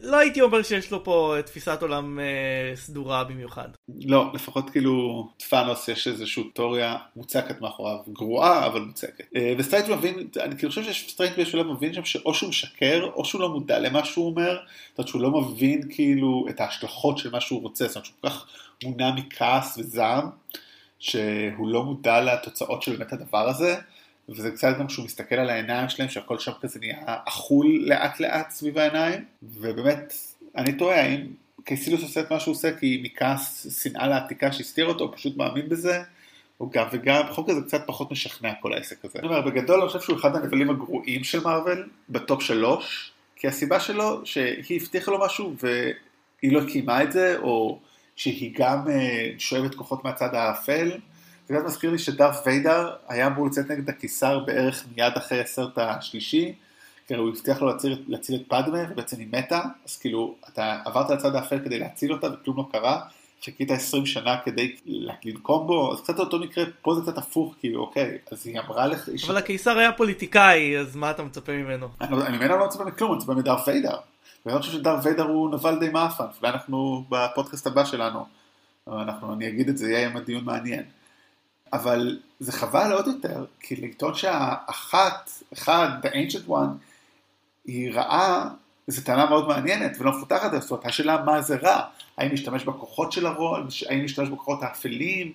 לא הייתי אומר שיש לו פה תפיסת עולם אה, סדורה במיוחד. לא, לפחות כאילו ת'אנוס יש איזושהי תיאוריה מוצקת מאחוריו, גרועה אבל מוצקת. אה, וסטריינג' מבין, אני כאילו חושב שסטריינג' בשלב מבין שם שאו שהוא משקר, או שהוא לא מודע למה שהוא אומר, זאת אומרת שהוא לא מבין כאילו את ההשלכות של מה שהוא רוצה, זאת אומרת שהוא כל כך מונע מכעס וזעם, שהוא לא מודע לתוצאות של באמת הדבר הזה. וזה קצת גם כשהוא מסתכל על העיניים שלהם, שהכל שם כזה נהיה אכול לאט לאט סביב העיניים, ובאמת, אני תוהה האם קייסילוס עושה את מה שהוא עושה כי מכעס שנאה לעתיקה שהסתיר אותו, הוא פשוט מאמין בזה, או גם וגם, בחוק הזה קצת פחות משכנע כל העסק הזה. אני אומר, בגדול אני חושב שהוא אחד הנבלים הגרועים של מארוול, בטופ שלוש, כי הסיבה שלו שהיא הבטיחה לו משהו והיא לא קיימה את זה, או שהיא גם אה, שואבת כוחות מהצד האפל. זה קצת מזכיר לי? שדארף ויידר היה אמור לצאת נגד הקיסר בערך מיד אחרי הסרט השלישי, כי הוא הבטיח לו להציל, להציל את פדמה ובעצם היא מתה, אז כאילו אתה עברת לצד האפל כדי להציל אותה וכלום לא קרה, חיכית 20 שנה כדי לנקום בו, אז קצת אותו מקרה, פה זה קצת הפוך, כאילו אוקיי, אז היא אמרה לך... אבל ש... הקיסר היה פוליטיקאי, אז מה אתה מצפה ממנו? אני, אני ממנו לא מצפה מכלום, אני מצפה מדארף ויידר. ואני חושב שדארף ויידר הוא נבל די מאפן, אולי אנחנו בפודקאסט הבא שלנו, אנחנו, אני אגיד את זה, יהיה עם הדיון מעניין. אבל זה חבל עוד יותר, כי לטעון שהאחת, אחד, the ancient one, היא רעה, זו טענה מאוד מעניינת ולא מפותחת, זאת אומרת, השאלה מה זה רע, האם להשתמש בכוחות של הרוע, האם להשתמש בכוחות האפלים,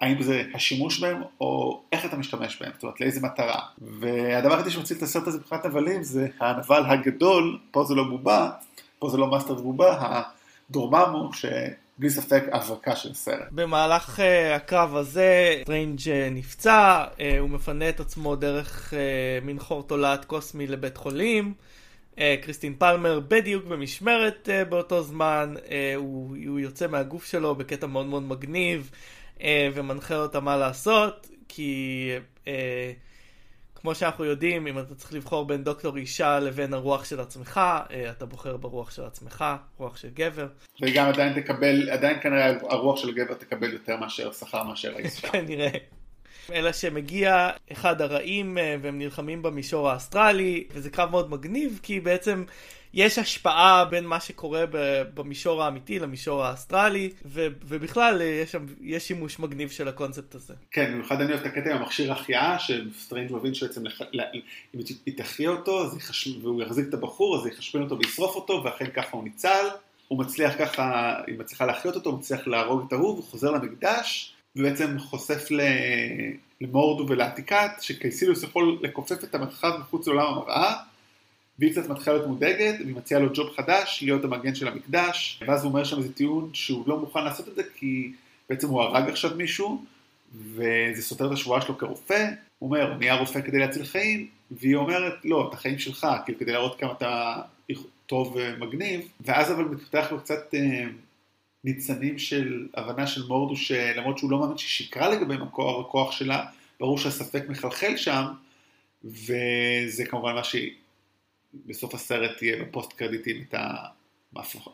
האם זה השימוש בהם, או איך אתה משתמש בהם, זאת אומרת, לאיזה מטרה. והדבר היחידי שמציל את הסרט הזה מבחינת נבלים זה הנבל הגדול, פה זה לא בובה, פה זה לא מאסטר בובה, הדורמאמו. בלי ספק הברקה של הסרט. במהלך uh, הקרב הזה, סטרנג' uh, נפצע, uh, הוא מפנה את עצמו דרך uh, מין חור תולעת קוסמי לבית חולים. Uh, כריסטין פלמר בדיוק במשמרת uh, באותו זמן, uh, הוא, הוא יוצא מהגוף שלו בקטע מאוד מאוד מגניב uh, ומנחה אותה מה לעשות, כי... Uh, כמו שאנחנו יודעים, אם אתה צריך לבחור בין דוקטור אישה לבין הרוח של עצמך, אה, אתה בוחר ברוח של עצמך, רוח של גבר. וגם עדיין תקבל, עדיין כנראה הרוח של גבר תקבל יותר מאשר שכר מאשר האישה. (laughs) כנראה. אלא שמגיע אחד הרעים אה, והם נלחמים במישור האסטרלי, וזה קרב מאוד מגניב, כי בעצם יש השפעה בין מה שקורה במישור האמיתי למישור האסטרלי, ו- ובכלל אה, יש, יש שימוש מגניב של הקונספט הזה. כן, במיוחד אני אוהב את הקטע עם המכשיר החייאה, שסטרנג' מבין שבעצם לח... אם היא תחיה אותו יחש... והוא יחזיק את הבחור, אז יחשמל אותו וישרוף אותו, ואכן ככה הוא ניצל. הוא מצליח ככה, היא מצליחה להחיות אותו, הוא מצליח להרוג את ההוא, הוא חוזר למקדש, ובעצם חושף למורדו ולעתיקה, שקייסיליוס יכול לכופף את המרחב מחוץ לעולם המראה, והיא קצת מתחילה להיות מודאגת, והיא מציעה לו ג'וב חדש, להיות המגן של המקדש, ואז הוא אומר שם איזה טיעון שהוא לא מוכן לעשות את זה, כי בעצם הוא הרג עכשיו מישהו, וזה סותר את השבועה שלו כרופא, הוא אומר, הוא נהיה רופא כדי להציל חיים, והיא אומרת, לא, את החיים שלך, כאילו כדי להראות כמה אתה טוב ומגניב, ואז אבל מתפתח לו קצת אה, ניצנים של הבנה של מורדו, שלמרות שהוא לא מאמין ששיקרה לגבי מקור הכוח שלה, ברור שהספק מחלחל שם, וזה כמובן מה בסוף הסרט תהיה ב-post credits את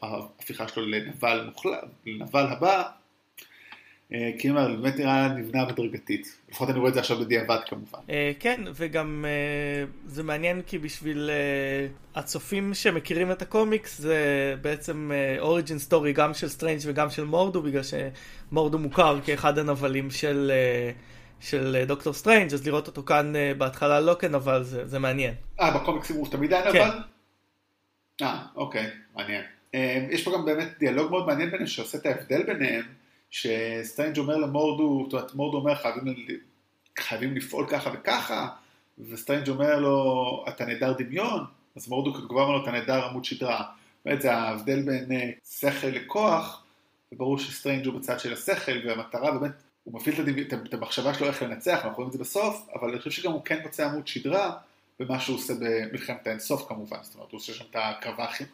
ההפיכה שלו לנבל מוחלט, לנבל הבא, אה, כי אני אומר, באמת נראה נבנה בהדרגתית. לפחות אני רואה את זה עכשיו בדיעבד כמובן. אה, כן, וגם אה, זה מעניין כי בשביל הצופים שמכירים את הקומיקס, זה בעצם origin story גם של סטרנג' וגם של מורדו, בגלל שמורדו מוכר כאחד הנבלים של... של דוקטור סטרנג', אז לראות אותו כאן בהתחלה לא כנבל, זה, זה מעניין. אה, בקומיקסים הוא תמיד היה נבל? כן. אה, אוקיי, מעניין. יש פה גם באמת דיאלוג מאוד מעניין ביניהם, שעושה את ההבדל ביניהם. שסטרנג' אומר למורדו, זאת אומרת מורדו אומר חייבים, חייבים לפעול ככה וככה, וסטרנג' אומר לו אתה נעדר דמיון, אז מורדו כבר אומר לו אתה נעדר עמוד שדרה. באמת זה ההבדל בין אה, שכל לכוח, וברור שסטרנג' הוא בצד של השכל, והמטרה באמת, הוא מפעיל את, המחשבה שלו איך לנצח, אנחנו רואים את זה בסוף, אבל אני חושב שגם הוא כן מוצא עמוד שדרה במה שהוא עושה במלחמת האינסוף כמובן, זאת אומרת הוא עושה שם את ההקרבה הכי...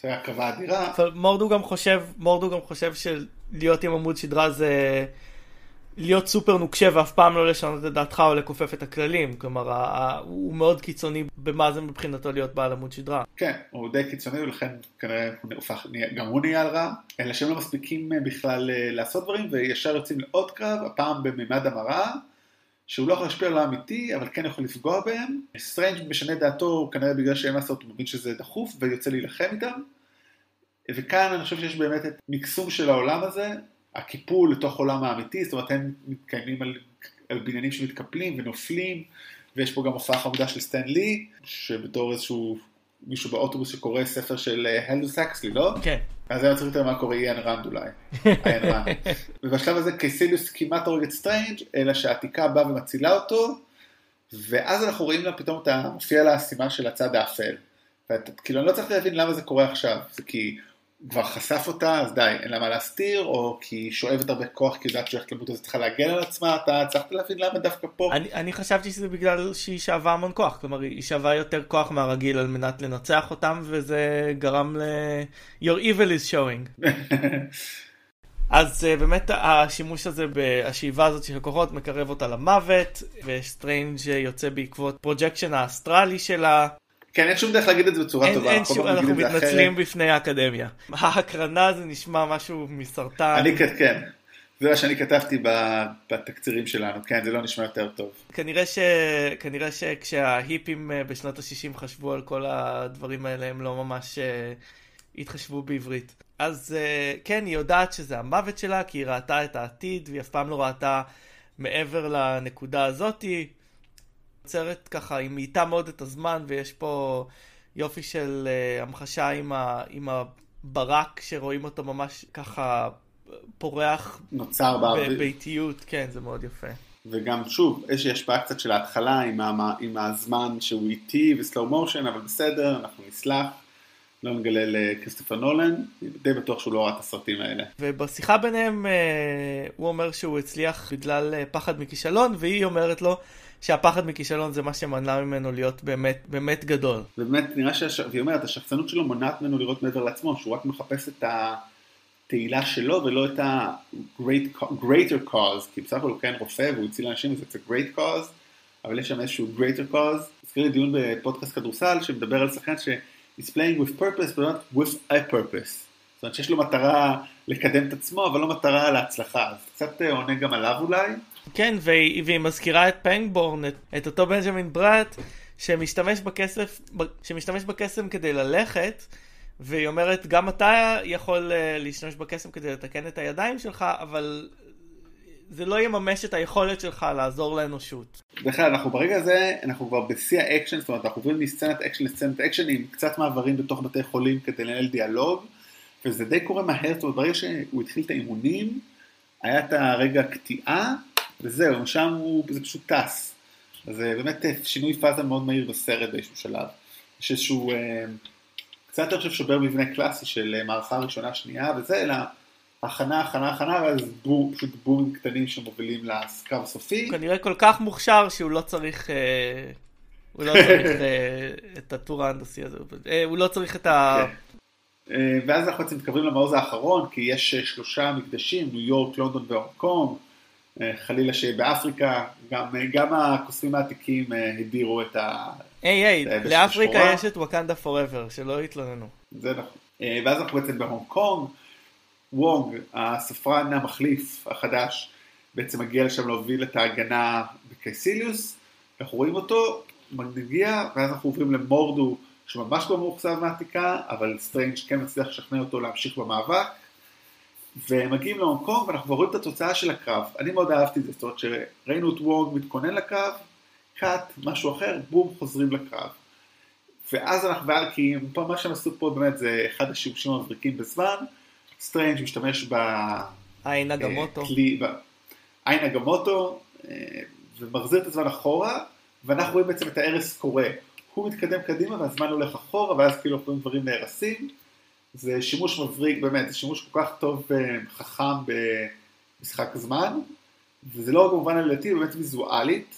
זה הקרבה אדירה. מורדו גם חושב, מורדו גם חושב שלהיות עם עמוד שדרה זה, להיות סופר נוקשה ואף פעם לא לשנות את דעתך או לכופף את הכללים. כלומר, הוא מאוד קיצוני במה זה מבחינתו להיות בעל עמוד שדרה. כן, הוא די קיצוני ולכן כנראה גם הוא נהיה הרע, אלא שהם לא מספיקים אה, בכלל אה, לעשות דברים וישר יוצאים לעוד קרב, הפעם בממד המראה. שהוא לא יכול להשפיע על האמיתי, אבל כן יכול לפגוע בהם. סטרנג' משנה דעתו כנראה בגלל שאין לעשות, הוא מבין שזה דחוף ויוצא להילחם איתם. וכאן אני חושב שיש באמת את מקסום של העולם הזה, הקיפול לתוך עולם האמיתי, זאת אומרת הם מתקיימים על, על בניינים שמתקפלים ונופלים, ויש פה גם הופעה חמודה של סטן לי, שבתור איזשהו מישהו באוטובוס שקורא ספר של הלדו אה, סקסלי, לא? כן. אז היה צריך יותר מה קורה איין ראנד אולי. (laughs) איין ראנד. ובשלב הזה קאסיליוס כמעט הורג את סטרנג', אלא שהעתיקה באה ומצילה אותו, ואז אנחנו רואים לה פתאום את המופיע לה הסימן של הצד האפל. וכאילו אני לא צריך להבין למה זה קורה עכשיו, זה כי כבר חשף אותה, אז די, אין לה מה להסתיר, או כי היא שואבת הרבה כוח, כי היא יודעת שהיא הולכת למות אז צריכה להגן על עצמה, אתה הצלחת להבין למה דווקא פה? אני, אני חשבתי שזה בגלל שהיא שאבה המון כוח, כלומר היא שאבה יותר כוח מהרגיל על מנת לנצח אותם, וזה גרם ל... your evil is showing. (laughs) אז uh, באמת השימוש הזה, השאיבה הזאת של הכוחות מקרב אותה למוות, וסטריינג' יוצא בעקבות ה projection האסטרלי שלה. כן, אין שום דרך להגיד את זה בצורה אין, טובה. אין שום, אנחנו מתנצלים בפני האקדמיה. (laughs) ההקרנה זה נשמע משהו מסרטן. אני כן. זה מה שאני כתבתי בתקצירים שלנו, כן, זה לא נשמע יותר טוב. כנראה, ש... כנראה שכשההיפים אה, בשנות ה-60 חשבו על כל הדברים האלה, הם לא ממש uh, התחשבו בעברית. אז uh, כן, היא יודעת שזה המוות שלה, כי היא ראתה את העתיד, והיא אף פעם לא ראתה מעבר לנקודה הזאתי. יוצרת ככה, היא מאיטה מאוד את הזמן, ויש פה יופי של uh, המחשה עם, ה, עם הברק, שרואים אותו ממש ככה פורח. נוצר באוויר. בביתיות, כן, זה מאוד יפה. וגם שוב, יש השפעה קצת של ההתחלה עם, המה, עם הזמן שהוא איטי וסלואו מושן, אבל בסדר, אנחנו נסלח. לא נגלה לכריסטופר נולן, די בטוח שהוא לא ראה את הסרטים האלה. ובשיחה ביניהם אה, הוא אומר שהוא הצליח בגלל אה, פחד מכישלון, והיא אומרת לו שהפחד מכישלון זה מה שמנע ממנו להיות באמת, באמת גדול. ובאמת נראה שהש... והיא אומרת, השחצנות שלו מונעת ממנו לראות מעבר לעצמו, שהוא רק מחפש את התהילה שלו ולא את ה-greater cause, כי בסך הכל הוא כן רופא והוא הציל אנשים וזה קצת great cause, אבל יש שם איזשהו greater cause. הזכיר לי דיון בפודקאסט כדורסל שמדבר על שחקן ש... is playing with purpose but not with a purpose. זאת אומרת שיש לו מטרה לקדם את עצמו, אבל לא מטרה להצלחה. אז קצת אה, עונה גם עליו אולי. כן, והיא, והיא מזכירה את פנגבורן, את, את אותו בנג'מין בראט, שמשתמש בכסף, שמשתמש בקסם כדי ללכת, והיא אומרת, גם אתה יכול uh, להשתמש בקסם כדי לתקן את הידיים שלך, אבל זה לא יממש את היכולת שלך לעזור לאנושות. בכלל, אנחנו ברגע הזה, אנחנו כבר בשיא האקשן, זאת אומרת, אנחנו עוברים מסצנת אקשן לסצנת אקשן עם קצת מעברים בתוך בתי חולים כדי לנהל דיאלוג, וזה די קורה מהר, זאת אומרת, ברגע שהוא התחיל את האימונים, היה את הרגע הקטיעה, וזהו, משם הוא, זה פשוט טס. אז זה באמת אה, שינוי פאזה מאוד מהיר בסרט באיזשהו שלב. יש איזשהו, אה, קצת אני חושב שובר מבנה קלאסי של אה, מערכה ראשונה שנייה וזה, אלא הכנה, הכנה, הכנה, ואז בור, פשוט בורים קטנים שמובילים לקו הסופי. הוא כנראה כל כך מוכשר שהוא לא צריך, הוא לא צריך (laughs) את הטור ההנדסי הזה, הוא לא צריך את ה... כן. ואז אנחנו בעצם מתקרבים למעוז האחרון, כי יש שלושה מקדשים, ניו יורק, לונדון והונג קונג, אה, חלילה שבאפריקה, גם, גם הקוסמים העתיקים אה, הדירו את ה... היי היי, לאפריקה יש את וואקנדה פוראבר, שלא יתלוננו. זה נכון. אה, ואז אנחנו בעצם בהונג קונג, וונג, הספרן המחליף החדש, בעצם מגיע לשם להוביל את ההגנה בקייסיליוס, אנחנו רואים אותו, מגיע, ואז אנחנו עוברים למורדו, שממש לא מאוכזב מהעתיקה, אבל סטרנג' כן מצליח לשכנע אותו להמשיך במאבק. ומגיעים להונג קונג ואנחנו רואים את התוצאה של הקרב. אני מאוד אהבתי את זה, זאת אומרת שראינו את וונג מתכונן לקרב, קאט, משהו אחר, בום, חוזרים לקרב. ואז אנחנו, כי פה מה שהם עשו פה באמת זה אחד השימושים המבריקים בזמן, סטרנג' משתמש ב... עין אגמוטו. עין אגמוטו, ומחזיר את הזמן אחורה, ואנחנו רואים בעצם את ההרס קורה. הוא מתקדם קדימה והזמן הולך אחורה, ואז כאילו אנחנו רואים דברים נהרסים. זה שימוש מבריק, באמת, זה שימוש כל כך טוב וחכם במשחק זמן, וזה לא במובן עלילתי, באמת ויזואלית,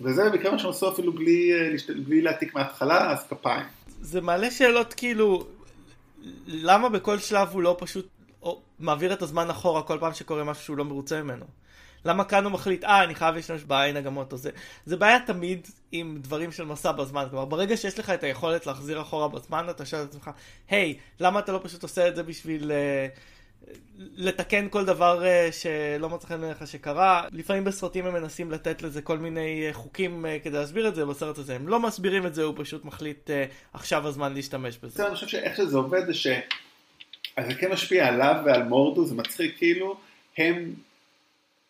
וזה במקרה מה שהם עשו אפילו בלי, בלי להעתיק מההתחלה, אז כפיים. זה מעלה שאלות כאילו, למה בכל שלב הוא לא פשוט מעביר את הזמן אחורה כל פעם שקורה משהו שהוא לא מרוצה ממנו? למה כאן הוא מחליט, אה, אני חייב להשתמש בעין אגמות או זה. זה בעיה תמיד עם דברים של מסע בזמן. כלומר, ברגע שיש לך את היכולת להחזיר אחורה בזמן, אתה שואל את עצמך, היי, למה אתה לא פשוט עושה את זה בשביל... uh, לתקן כל דבר uh, שלא מצא חן בעיניך שקרה. לפעמים בסרטים הם מנסים לתת לזה כל מיני uh, חוקים uh, כדי להסביר את זה, בסרט הזה הם לא מסבירים את זה, הוא פשוט מחליט uh, עכשיו הזמן להשתמש בזה. אני חושב שאיך שזה עובד זה ש... זה כן משפיע עליו ועל מורדו, זה מצחיק כאילו, הם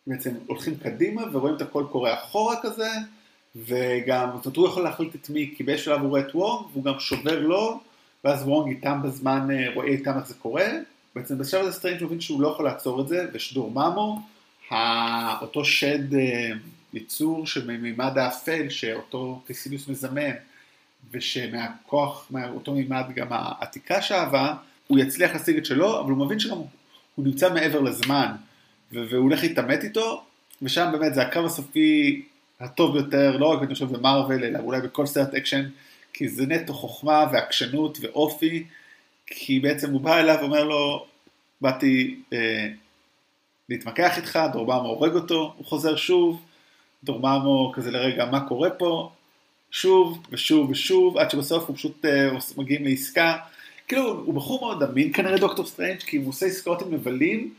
בעצם הולכים קדימה ורואים את הכל קורה אחורה כזה, וגם, זאת אומרת, הוא יכול להחליט את מי, כי באיזשהו שלב הוא רואה את וונג, והוא גם שובר לו, ואז וונג איתם בזמן, רואה איתם איך זה קורה, בעצם בשלב הזה סטרנג' מבין שהוא לא יכול לעצור את זה, ושדורממו, אותו שד אה, יצור שממימד האפל, שאותו קייסיליוס מזמן, ושמהכוח, מאותו מימד גם העתיקה שאבה, הוא יצליח להשיג את שלו, אבל הוא מבין שגם הוא נמצא מעבר לזמן, והוא הולך להתעמת איתו, ושם באמת זה הקרב הסופי הטוב ביותר, לא רק אני חושב במרוויל, אלא אולי בכל סרט אקשן, כי זה נטו חוכמה ועקשנות ואופי, כי בעצם הוא בא אליו ואומר לו, באתי אה, להתמקח איתך, דורממו הורג אותו, הוא חוזר שוב, דורממו כזה לרגע, מה קורה פה? שוב ושוב ושוב, עד שבסוף הוא פשוט אה, מגיעים לעסקה. כאילו, הוא בחור מאוד אמין כנראה דוקטור סטרנג', כי הוא עושה עסקאות עם נבלים,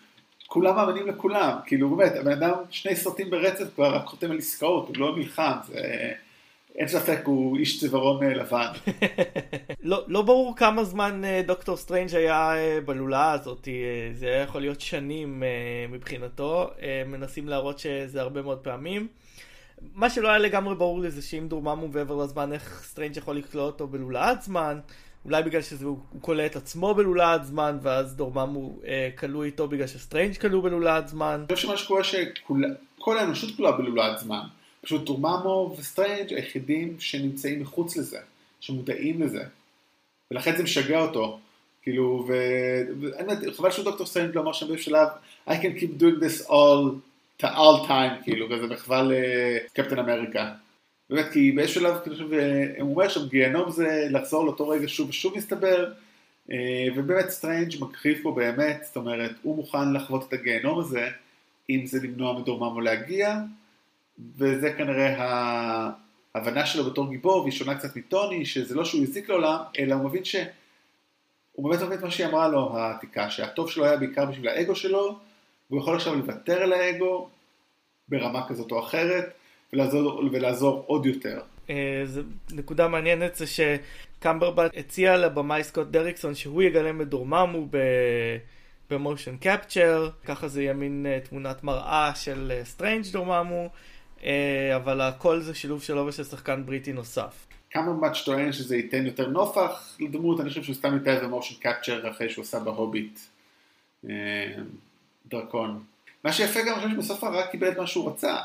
כולם מאמינים לכולם. כאילו, באמת, הבן אדם שני סרטים ברצף כבר רק חותם על עסקאות, הוא לא נלחם, זה... אין ספק, הוא איש צווארון אה, לבן. (laughs) לא, לא ברור כמה זמן אה, דוקטור סטרנג' היה אה, בלולאה הזאת, זה היה יכול להיות שנים מבחינתו, מנסים להראות שזה הרבה מאוד פעמים. מה שלא היה לגמרי ברור לי זה שאם דורממו מעבר לזמן, איך סטרנג' יכול לקלוט אותו בלולאת זמן. אולי בגלל שהוא כולא את עצמו בלולאת זמן, ואז דורממו כלוא איתו בגלל שסטרנג' כלוא בלולאת זמן. אני חושב שמה שקורה שכל האנושות כלואה בלולאת זמן. פשוט דורממו וסטרנג' היחידים שנמצאים מחוץ לזה, שמודעים לזה. ולכן זה משגע אותו. כאילו, והאמת, חבל שהוא דוקטור סטרנג' לא אמר שם באיזשהו שלב, I can keep doing this all, all time, כאילו, כזה מחווה לקפטן אמריקה. באמת, כי באיזשהו שלב, כאילו, הוא אומר שם, גיהנום זה לחזור לאותו רגע שוב ושוב מסתבר, אה, ובאמת סטרנג' מקריב פה באמת, זאת אומרת, הוא מוכן לחוות את הגיהנום הזה, אם זה למנוע מדורממו להגיע, וזה כנראה ההבנה שלו בתור גיבור, והיא שונה קצת מטוני, שזה לא שהוא הזיק לעולם, אלא הוא מבין ש... הוא באמת מבין את מה שהיא אמרה לו, העתיקה, שהטוב שלו היה בעיקר בשביל האגו שלו, והוא יכול עכשיו לוותר על האגו ברמה כזאת או אחרת, ולעזור, ולעזור עוד יותר. אה, זו נקודה מעניינת זה שקמברבאץ' הציע לבמאי סקוט דריקסון שהוא יגלם את דורממו ב motion capture, ככה זה יהיה מין אה, תמונת מראה של סטרנג' אה, דורממו. אה, אבל הכל זה שילוב שלו ושל שחקן בריטי נוסף. כמה מאץ' טוען שזה ייתן יותר נופח לדמות, אני חושב שהוא סתם ייתן במושן קפצ'ר אחרי שהוא עשה בהוביט אה, דרקון. מה שיפה גם, אני חושב שבסוף הרע קיבל את מה שהוא רצה.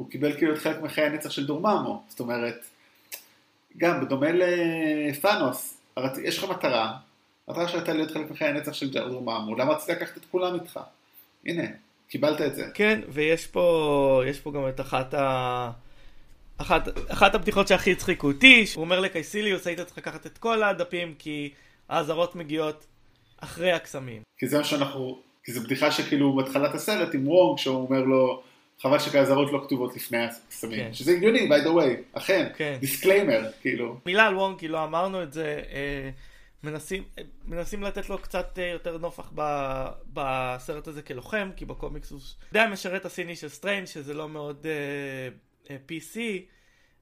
הוא קיבל כאילו את חלק מחיי הנצח של דורממו. זאת אומרת, גם בדומה לפאנוס, יש לך מטרה, המטרה שלך הייתה להיות חלק מחיי הנצח של דורממו, למה רצית לקחת את כולם איתך? הנה, קיבלת את זה. כן, ויש פה, יש פה גם את אחת ה... אחת, אחת הבדיחות שהכי הצחיקו אותי, הוא אומר לקייסיליוס, היית צריך לקחת את כל הדפים כי האזהרות מגיעות אחרי הקסמים. כי זה מה שאנחנו, כי זו בדיחה שכאילו בהתחלת הסרט עם וונג, שהוא אומר לו, חבל שהאזהרות לא כתובות לפני הקסמים. כן. שזה הגיוני, by the way, אכן, כן. disclaimer, כאילו. מילה על וונג, כי לא אמרנו את זה. אה... מנסים, מנסים לתת לו קצת אה, יותר נופח ב, בסרט הזה כלוחם, כי בקומיקס הוא די המשרת הסיני של סטריינג, שזה לא מאוד uh, uh, PC,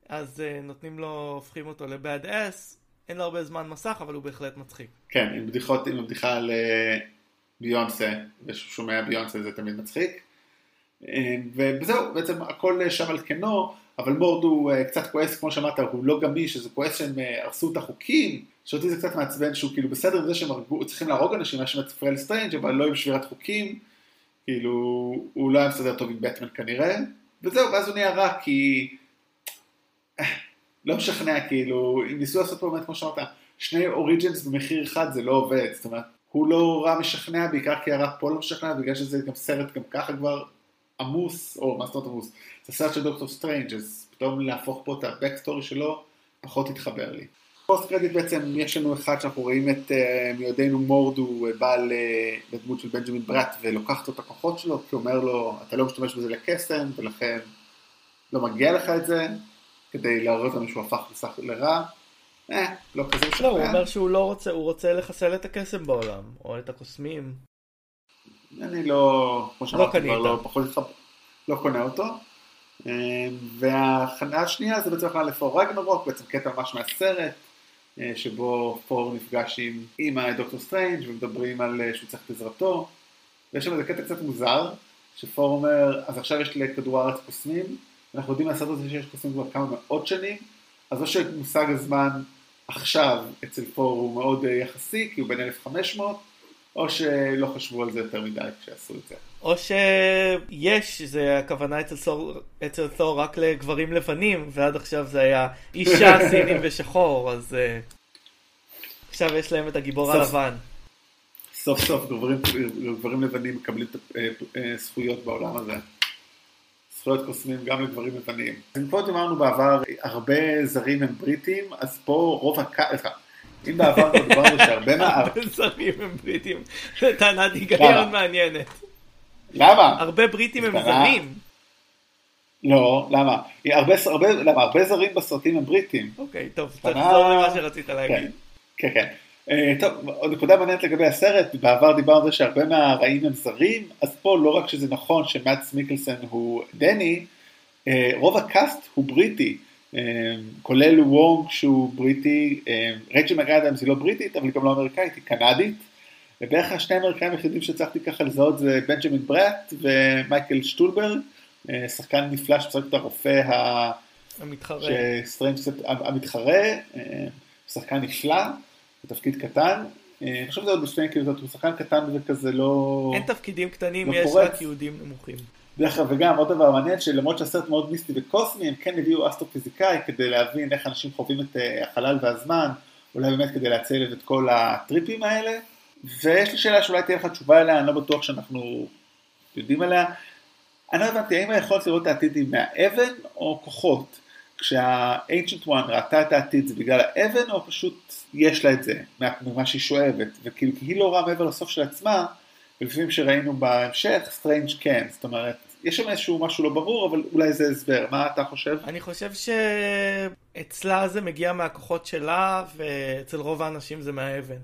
אז uh, נותנים לו, הופכים אותו ל badass, אין לו הרבה זמן מסך, אבל הוא בהחלט מצחיק. כן, עם בדיחות, עם הבדיחה על ביונסה, ושהוא שומע ביונסה זה תמיד מצחיק. וזהו, בעצם הכל שם על כנו, אבל מורדו קצת כועס, כמו שאמרת, הוא לא גמיש, אז הוא כועס שהם הרסו את החוקים. שאותי זה קצת מעצבן שהוא כאילו בסדר עם זה שהם הרגו, צריכים להרוג אנשים, מה שמפריע לסטריינג' אבל לא עם שבירת חוקים, כאילו הוא לא היה מסתדר טוב עם בטמן כנראה, וזהו, ואז הוא נהיה רע כי לא משכנע כאילו, אם ניסו לעשות פה באמת כמו שאמרת, שני origins במחיר אחד זה לא עובד, זאת אומרת, הוא לא רע משכנע, בעיקר כי הרע פה לא משכנע, בגלל שזה גם סרט גם ככה כבר עמוס, או מה זאת אומרת עמוס, זה סרט של דוקטור סטריינג', אז פתאום להפוך פה את ה backstory שלו, פחות התחבר לי. post credit בעצם יש לנו אחד שאנחנו רואים את אה, מיודענו מורדו בעל בדמות של בנג'מין בראט ולוקחת את הכוחות שלו כי הוא אומר לו אתה לא משתמש בזה לקסם ולכן לא מגיע לך את זה כדי להראות לנו שהוא הפך לסך לרע. אה, לא כזה משכנע. לא, הוא אומר שהוא לא רוצה, הוא רוצה לחסל את הקסם בעולם, או את הקוסמים. אני לא, כמו שאמרתי, קנית. לא, פחות לא קונה אותו. וההכנה השנייה זה בעצם הכנה לפור רגנרוק, בעצם קטע ממש מהסרט, אה, שבו תור נפגש עם אימא דוקטור סטריינג' ומדברים על אה, שהוא צריך את עזרתו. ויש שם איזה קטע קצת מוזר, שתור אומר, אז עכשיו יש לכדור הארץ קוסמים, אנחנו יודעים מהסרט הזה שיש קוסמים כבר כמה מאות שנים, אז או שמושג הזמן עכשיו אצל תור הוא מאוד אה, יחסי, כי הוא בין 1500, או שלא חשבו על זה יותר מדי כשעשו את זה. או שיש, זה הכוונה אצל תור, אצל תור רק לגברים לבנים, ועד עכשיו זה היה אישה, (laughs) סינים ושחור, אז uh, עכשיו יש להם את הגיבור סוף. הלבן. סוף סוף גברים, גברים לבנים מקבלים אה, אה, זכויות בעולם הזה. זכויות קוסמים גם לגברים לבנים. אם פה דיברנו בעבר, הרבה זרים הם בריטים, אז פה רוב הק... אם בעבר כבר דיברנו שהרבה מה... הרבה זרים הם בריטים, זו טענת היגיון למה? מעניינת. למה? הרבה בריטים הם. זרים. לא, למה? הרבה, הרבה, למה? הרבה זרים בסרטים הם בריטים. אוקיי, טוב. תחזור למה שרצית כן, להגיד. כן, כן. אה, טוב, עוד נקודה מעניינת לגבי הסרט, בעבר דיברנו על זה שהרבה מהרעים הם זרים, אז פה לא רק שזה נכון שמאדס מיקלסן הוא דני, אה, רוב ה cast הוא בריטי, כולל וונג שהוא בריטי, אה, רייצ'ל מקאדמס היא לא בריטית, אבל היא גם לא אמריקאית, היא קנדית, ובערך השני האמריקאים היחידים שהצלחתי ככה לזהות זה בנג'מין בראט ומייקל שטולברג, אה, שחקן נפלא שמשחק את הרופא ה... המתחרה. שסטריינג' המתחרה, שחקן נפלא, בתפקיד קטן, אני חושב שזה עוד לפני, כאילו, הוא שחקן קטן וכזה לא... אין תפקידים קטנים, לא יש פורץ. רק יהודים נמוכים. דרך אגב, וגם עוד דבר מעניין, שלמרות שהסרט מאוד מיסטי וקוסמי, הם כן הביאו אסטרופיזיקאי כדי להבין איך אנשים חווים את אה, החלל והזמן, אולי באמת כדי להציל את כל הטריפים האלה. ויש לי שאלה שאולי תהיה לך תשובה אליה, אני לא בטוח שאנחנו יודעים עליה. אני לא הבנתי, האם היכולת לראות את העתיד היא מהאבן או כוחות? כשה-ancient one ראתה את העתיד זה בגלל האבן, או פשוט יש לה את זה, מה- ממה שהיא שואבת, וכאילו, כי היא לא רואה מעבר לסוף של עצמה, ולפעמים שראינו בהמשך, סטריינג' כן, זאת אומרת, יש שם איזשהו משהו לא ברור, אבל אולי זה הסבר, מה אתה חושב? אני חושב שאצלה זה מגיע מהכוחות שלה, ואצל רוב האנשים זה מהאבן.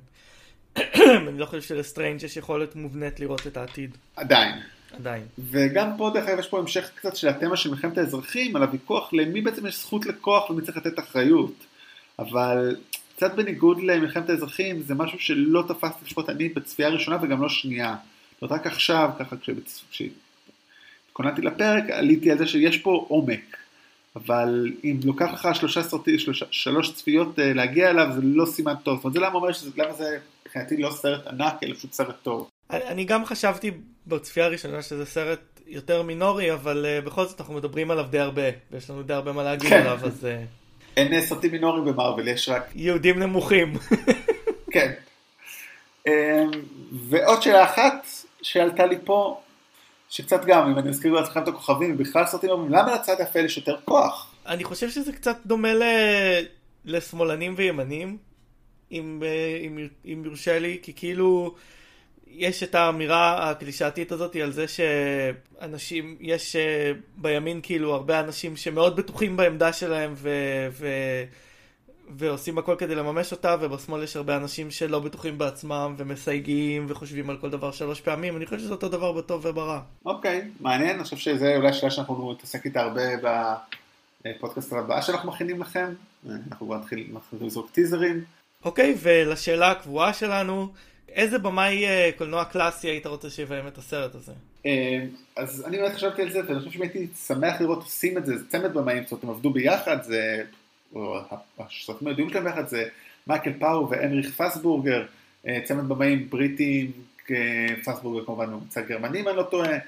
(coughs) אני לא חושב שלסטרנג' יש יכולת מובנית לראות את העתיד, עדיין. עדיין. וגם פה דרך אגב יש פה המשך קצת של התמה של מלחמת האזרחים, על הוויכוח למי בעצם יש זכות לכוח ומי צריך לתת אחריות. אבל קצת בניגוד למלחמת האזרחים, זה משהו שלא תפסתי לפחות אני בצפייה ראשונה וגם לא שנייה. זאת אומרת, רק עכשיו, ככה כשהתכוננתי לפרק, עליתי על זה שיש פה עומק. אבל אם לוקח לך שלושה סרטים, שלוש, שלוש צפיות אה, להגיע אליו, זה לא סימן טוב. זאת אומרת, זה למה אומר שזה, למה זה מבחינתי לא סרט ענק, אלא פשוט סרט טוב. אני גם חשבתי בצפייה הראשונה שזה סרט יותר מינורי, אבל uh, בכל זאת אנחנו מדברים עליו די הרבה, ויש לנו די הרבה מה להגיד כן. עליו, אז uh, אין סרטים מינוריים במרוויל, יש רק יהודים נמוכים. כן. ועוד שאלה אחת שעלתה לי פה, שקצת גם, אם אני מזכיר לעצמכם את הכוכבים, ובכלל סרטים אומרים, למה לצד האפל יש יותר כוח? אני חושב שזה קצת דומה ל... לשמאלנים וימנים, אם, אה, אם, אם יורשה לי, כי כאילו יש את האמירה הקלישאתית הזאת על זה שאנשים, יש אה, בימין כאילו הרבה אנשים שמאוד בטוחים בעמדה שלהם ו... ו... ועושים הכל כדי לממש אותה, ובשמאל יש הרבה אנשים שלא בטוחים בעצמם ומסייגים וחושבים על כל דבר שלוש פעמים, אני חושב שזה אותו דבר בטוב וברע. אוקיי, מעניין, אני חושב שזה אולי שאלה שאנחנו נתעסק איתה הרבה בפודקאסט הבא שאנחנו מכינים לכם. אנחנו כבר נתחיל לזרוק טיזרים. אוקיי, ולשאלה הקבועה שלנו, איזה במאי אה, קולנוע קלאסי היית רוצה שיביים את הסרט הזה? אה, אז אני באמת חשבתי על זה, ואני חושב שהייתי שמח לראות עושים את זה, זה צמד במאים, זאת אומרת, הם עבדו ביחד, זה, הסרטים הידועים שלהם ביחד, זה מייקל פאו והנריך פסבורגר, אה, צמד במאים בריטים, אה, פסבורגר כמובן ממוצא גרמני, אם אני לא טועה,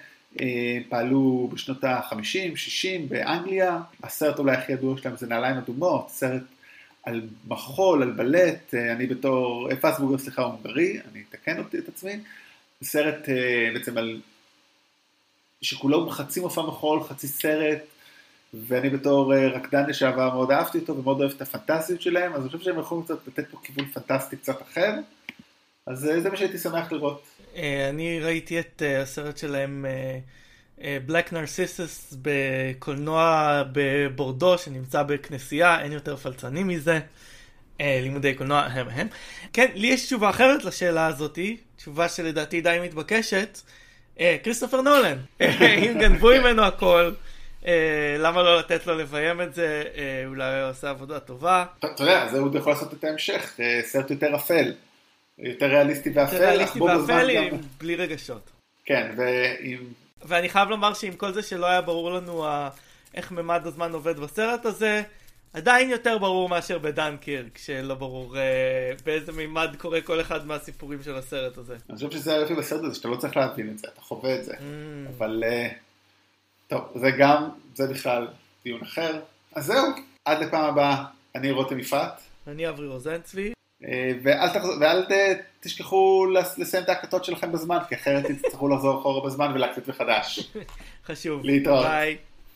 אה, פעלו בשנות ה-50, 60 באנגליה, הסרט אולי הכי ידוע שלהם זה נעליים אדומות, סרט על מחול, על בלט, אני בתור, פסבורגר סליחה הוא הונגרי, אני אתקן אותי את עצמי, סרט בעצם על שכולו חצי מופע מחול, חצי סרט, ואני בתור אה, רקדן לשעבר מאוד אהבתי אותו ומאוד אוהב את הפנטזיות שלהם, אז אני חושב שהם יכולים קצת לתת פה כיוון פנטסטי קצת אחר, אז אה, זה מה שהייתי שמח לראות. אה, אני ראיתי את הסרט שלהם Black Narcissus בקולנוע בבורדו שנמצא בכנסייה, אין יותר פלצני מזה. לימודי קולנוע הם הם. כן, לי יש תשובה אחרת לשאלה הזאתי, תשובה שלדעתי די מתבקשת. כריסטופר נולן, (laughs) אם גנבו ממנו הכל, למה לא לתת לו לביים את זה, אה, אולי הוא עושה עבודה טובה. אתה יודע, זה הוא יכול לעשות את ההמשך, אה, סרט יותר אפל, יותר ריאליסטי ואפל, ריאליסטי ואפל עם- בלי רגשות. כן, ועם... ואני חייב לומר שעם כל זה שלא היה ברור לנו ה... איך ממד הזמן עובד בסרט הזה, עדיין יותר ברור מאשר בדנקירק, שלא ברור אה, באיזה מימד קורה כל אחד מהסיפורים של הסרט הזה. אני חושב שזה היופי בסרט הזה, שאתה לא צריך להבין את זה, אתה חווה את זה. Mm. אבל אה, טוב, זה גם, זה בכלל דיון אחר. אז זהו, עד לפעם הבאה, אני רותם יפעת, אני אברי רוזנצבי, אה, ואל, תחזור, ואל אה, תשכחו לס- לסיים את ההקלטות שלכם בזמן, כי אחרת תצטרכו לחזור אחורה בזמן ולהקליט מחדש. (laughs) חשוב. להתראות. ביי.